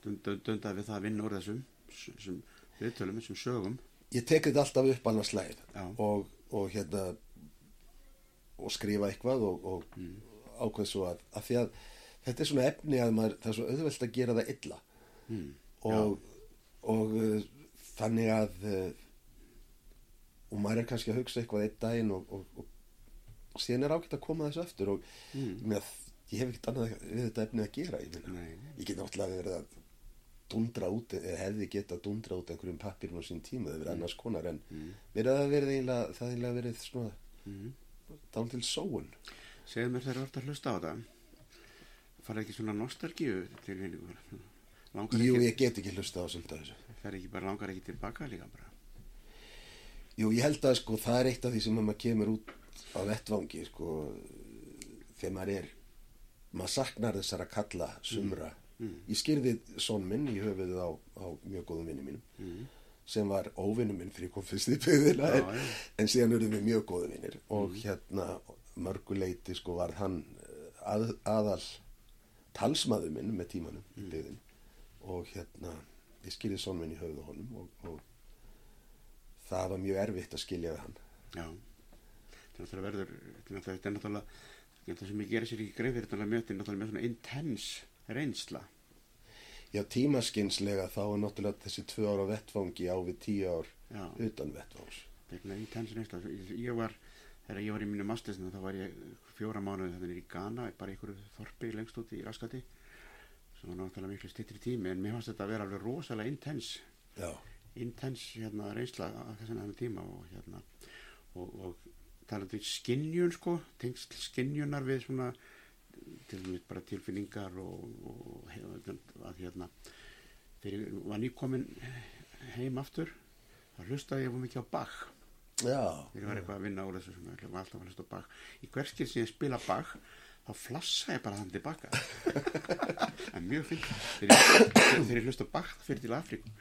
dund- við það að vinna úr þessum, þessum viðtölum, þessum sögum. Ég tek þetta alltaf upp annars slæð og, og hérna og skrifa eitthvað og, og Mm. ákveð svo að, að að þetta er svona efni að maður, það er svo auðvelt að gera það illa Mm. og, og uh, þannig að uh, og maður er kannski að hugsa eitthvað einn daginn og, og, og, og síðan er ágætt að koma þessu eftir og Mm. með ég hef ekkert annað við þetta efni að gera ég. Nei. ég get náttúrulega verið að dundra út eða hefði getað dundra út einhverjum pappirum á sín tíma það verið annars konar en Mm. mér að það verið eiginlega það eiginlega verið svona Mm. dán til sóun Segðu mér þegar þú ert að hlusta á þetta. Farið ekki svona nostalgíu til vinningur? Langar Jú, ekki, ég get ekki hlusta á svolítið þessu fer ekki bara langar ekki tilbaka líka bara. Jú, ég held að sko það er eitt af því sem maður kemur út á vettvangi sko þegar maður er maður saknar þessara kalla sumra Mm. ég skýrði son minn í höfuðið á, á mjög góðum vinni mínum Mm. sem var óvinnu minn fyrir kom fyrst í byggðina en, en síðan urðum við mjög góðu vinnir og hérna mörguleiti sko var hann eh, að, aðal talsmaður minn með tímanum í byggðin og hérna ég skilði son minn í höfuð á honum og, og það var mjög erfitt að skilja við hann Já. Þetta er náttúrulega verður, þetta er náttúrulega, þetta sem ég gerir sér ekki greið fyrir þetta mjög, þetta er náttúrulega svona intense reynsla. Já, tímaskinslega þá er náttúrulega þessi tvö ára vettvangi á við tíu ár Já. utan vettvangs Þetta er svona intense reynsla. Ég- var, þegar ég var í mínu mastersinu þá var ég fjóra mánuði þannig í Ghana, bara einhverju þorpi lengst út í Raskati sem var náttúrulega miklu styttri tími en mér fannst þetta að vera alveg rosalega intense Já, intense hérna, reynsla að þessan tíma og hérna og, og talandi um skinjun sko, tengst skinjunar við svona til dæmis bara tilfinningar og, og að hérna þegar ég var nýkomin heim aftur þá hlustaði ég var mikið á Bach. Já, þegar ég var eitthvað að vinna úr þessu sem ég var alltaf að hlusta á Bach. Í hverskil sem ég spila Bach þá flassa ég bara hann tilbaka en mjög fint þegar ég, hlusta Bach það fyrir til Afríku.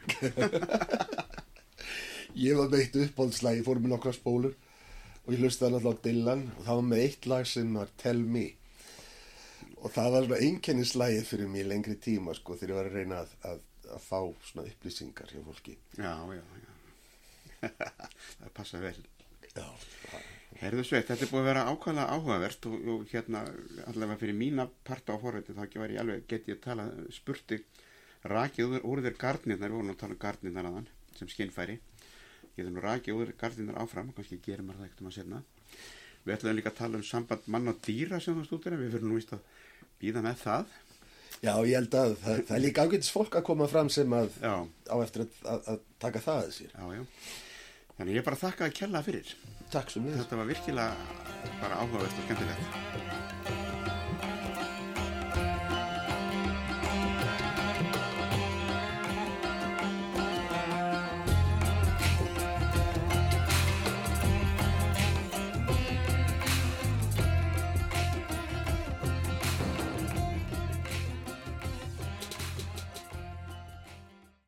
Ég var með eitt uppáhaldslag, ég fór með nokkra spólur og ég hlustaði náttúrulega á Dylan og það var með eitt lag sem var Tell Me og það var svona einkennislægið fyrir í lengri tíma sko þegar ég var að reyna að, að, að fá svona upplýsingar hjá fólki. Já, já, já. það passa vel. Já, Herðu sveit, þetta er búið að vera ákvæmlega áhugavert og, og hérna allavega fyrir mína parta á forveitin þá var ég alveg, get ég að tala, spurti rakið úr, úr þér gardnirnar, við vorum að tala um gardnirnar aðan sem skinnfæri. Ég þurfum rakið úr gardnirnar áfram, kannski gerir maður það ekkert um að setna. Við ætlum líka að tala um samband mann og dýra sem það stútur en við fyrir nú víst að býða með það. já ég held að það, það er líka ágætis fólk að koma fram sem að Já, á eftir að, að, að taka það að sér. já, já. Þannig ég bara þakka að kella fyrir. Takk sem við. Þetta var virkilega bara áhugavert og skemmtilegt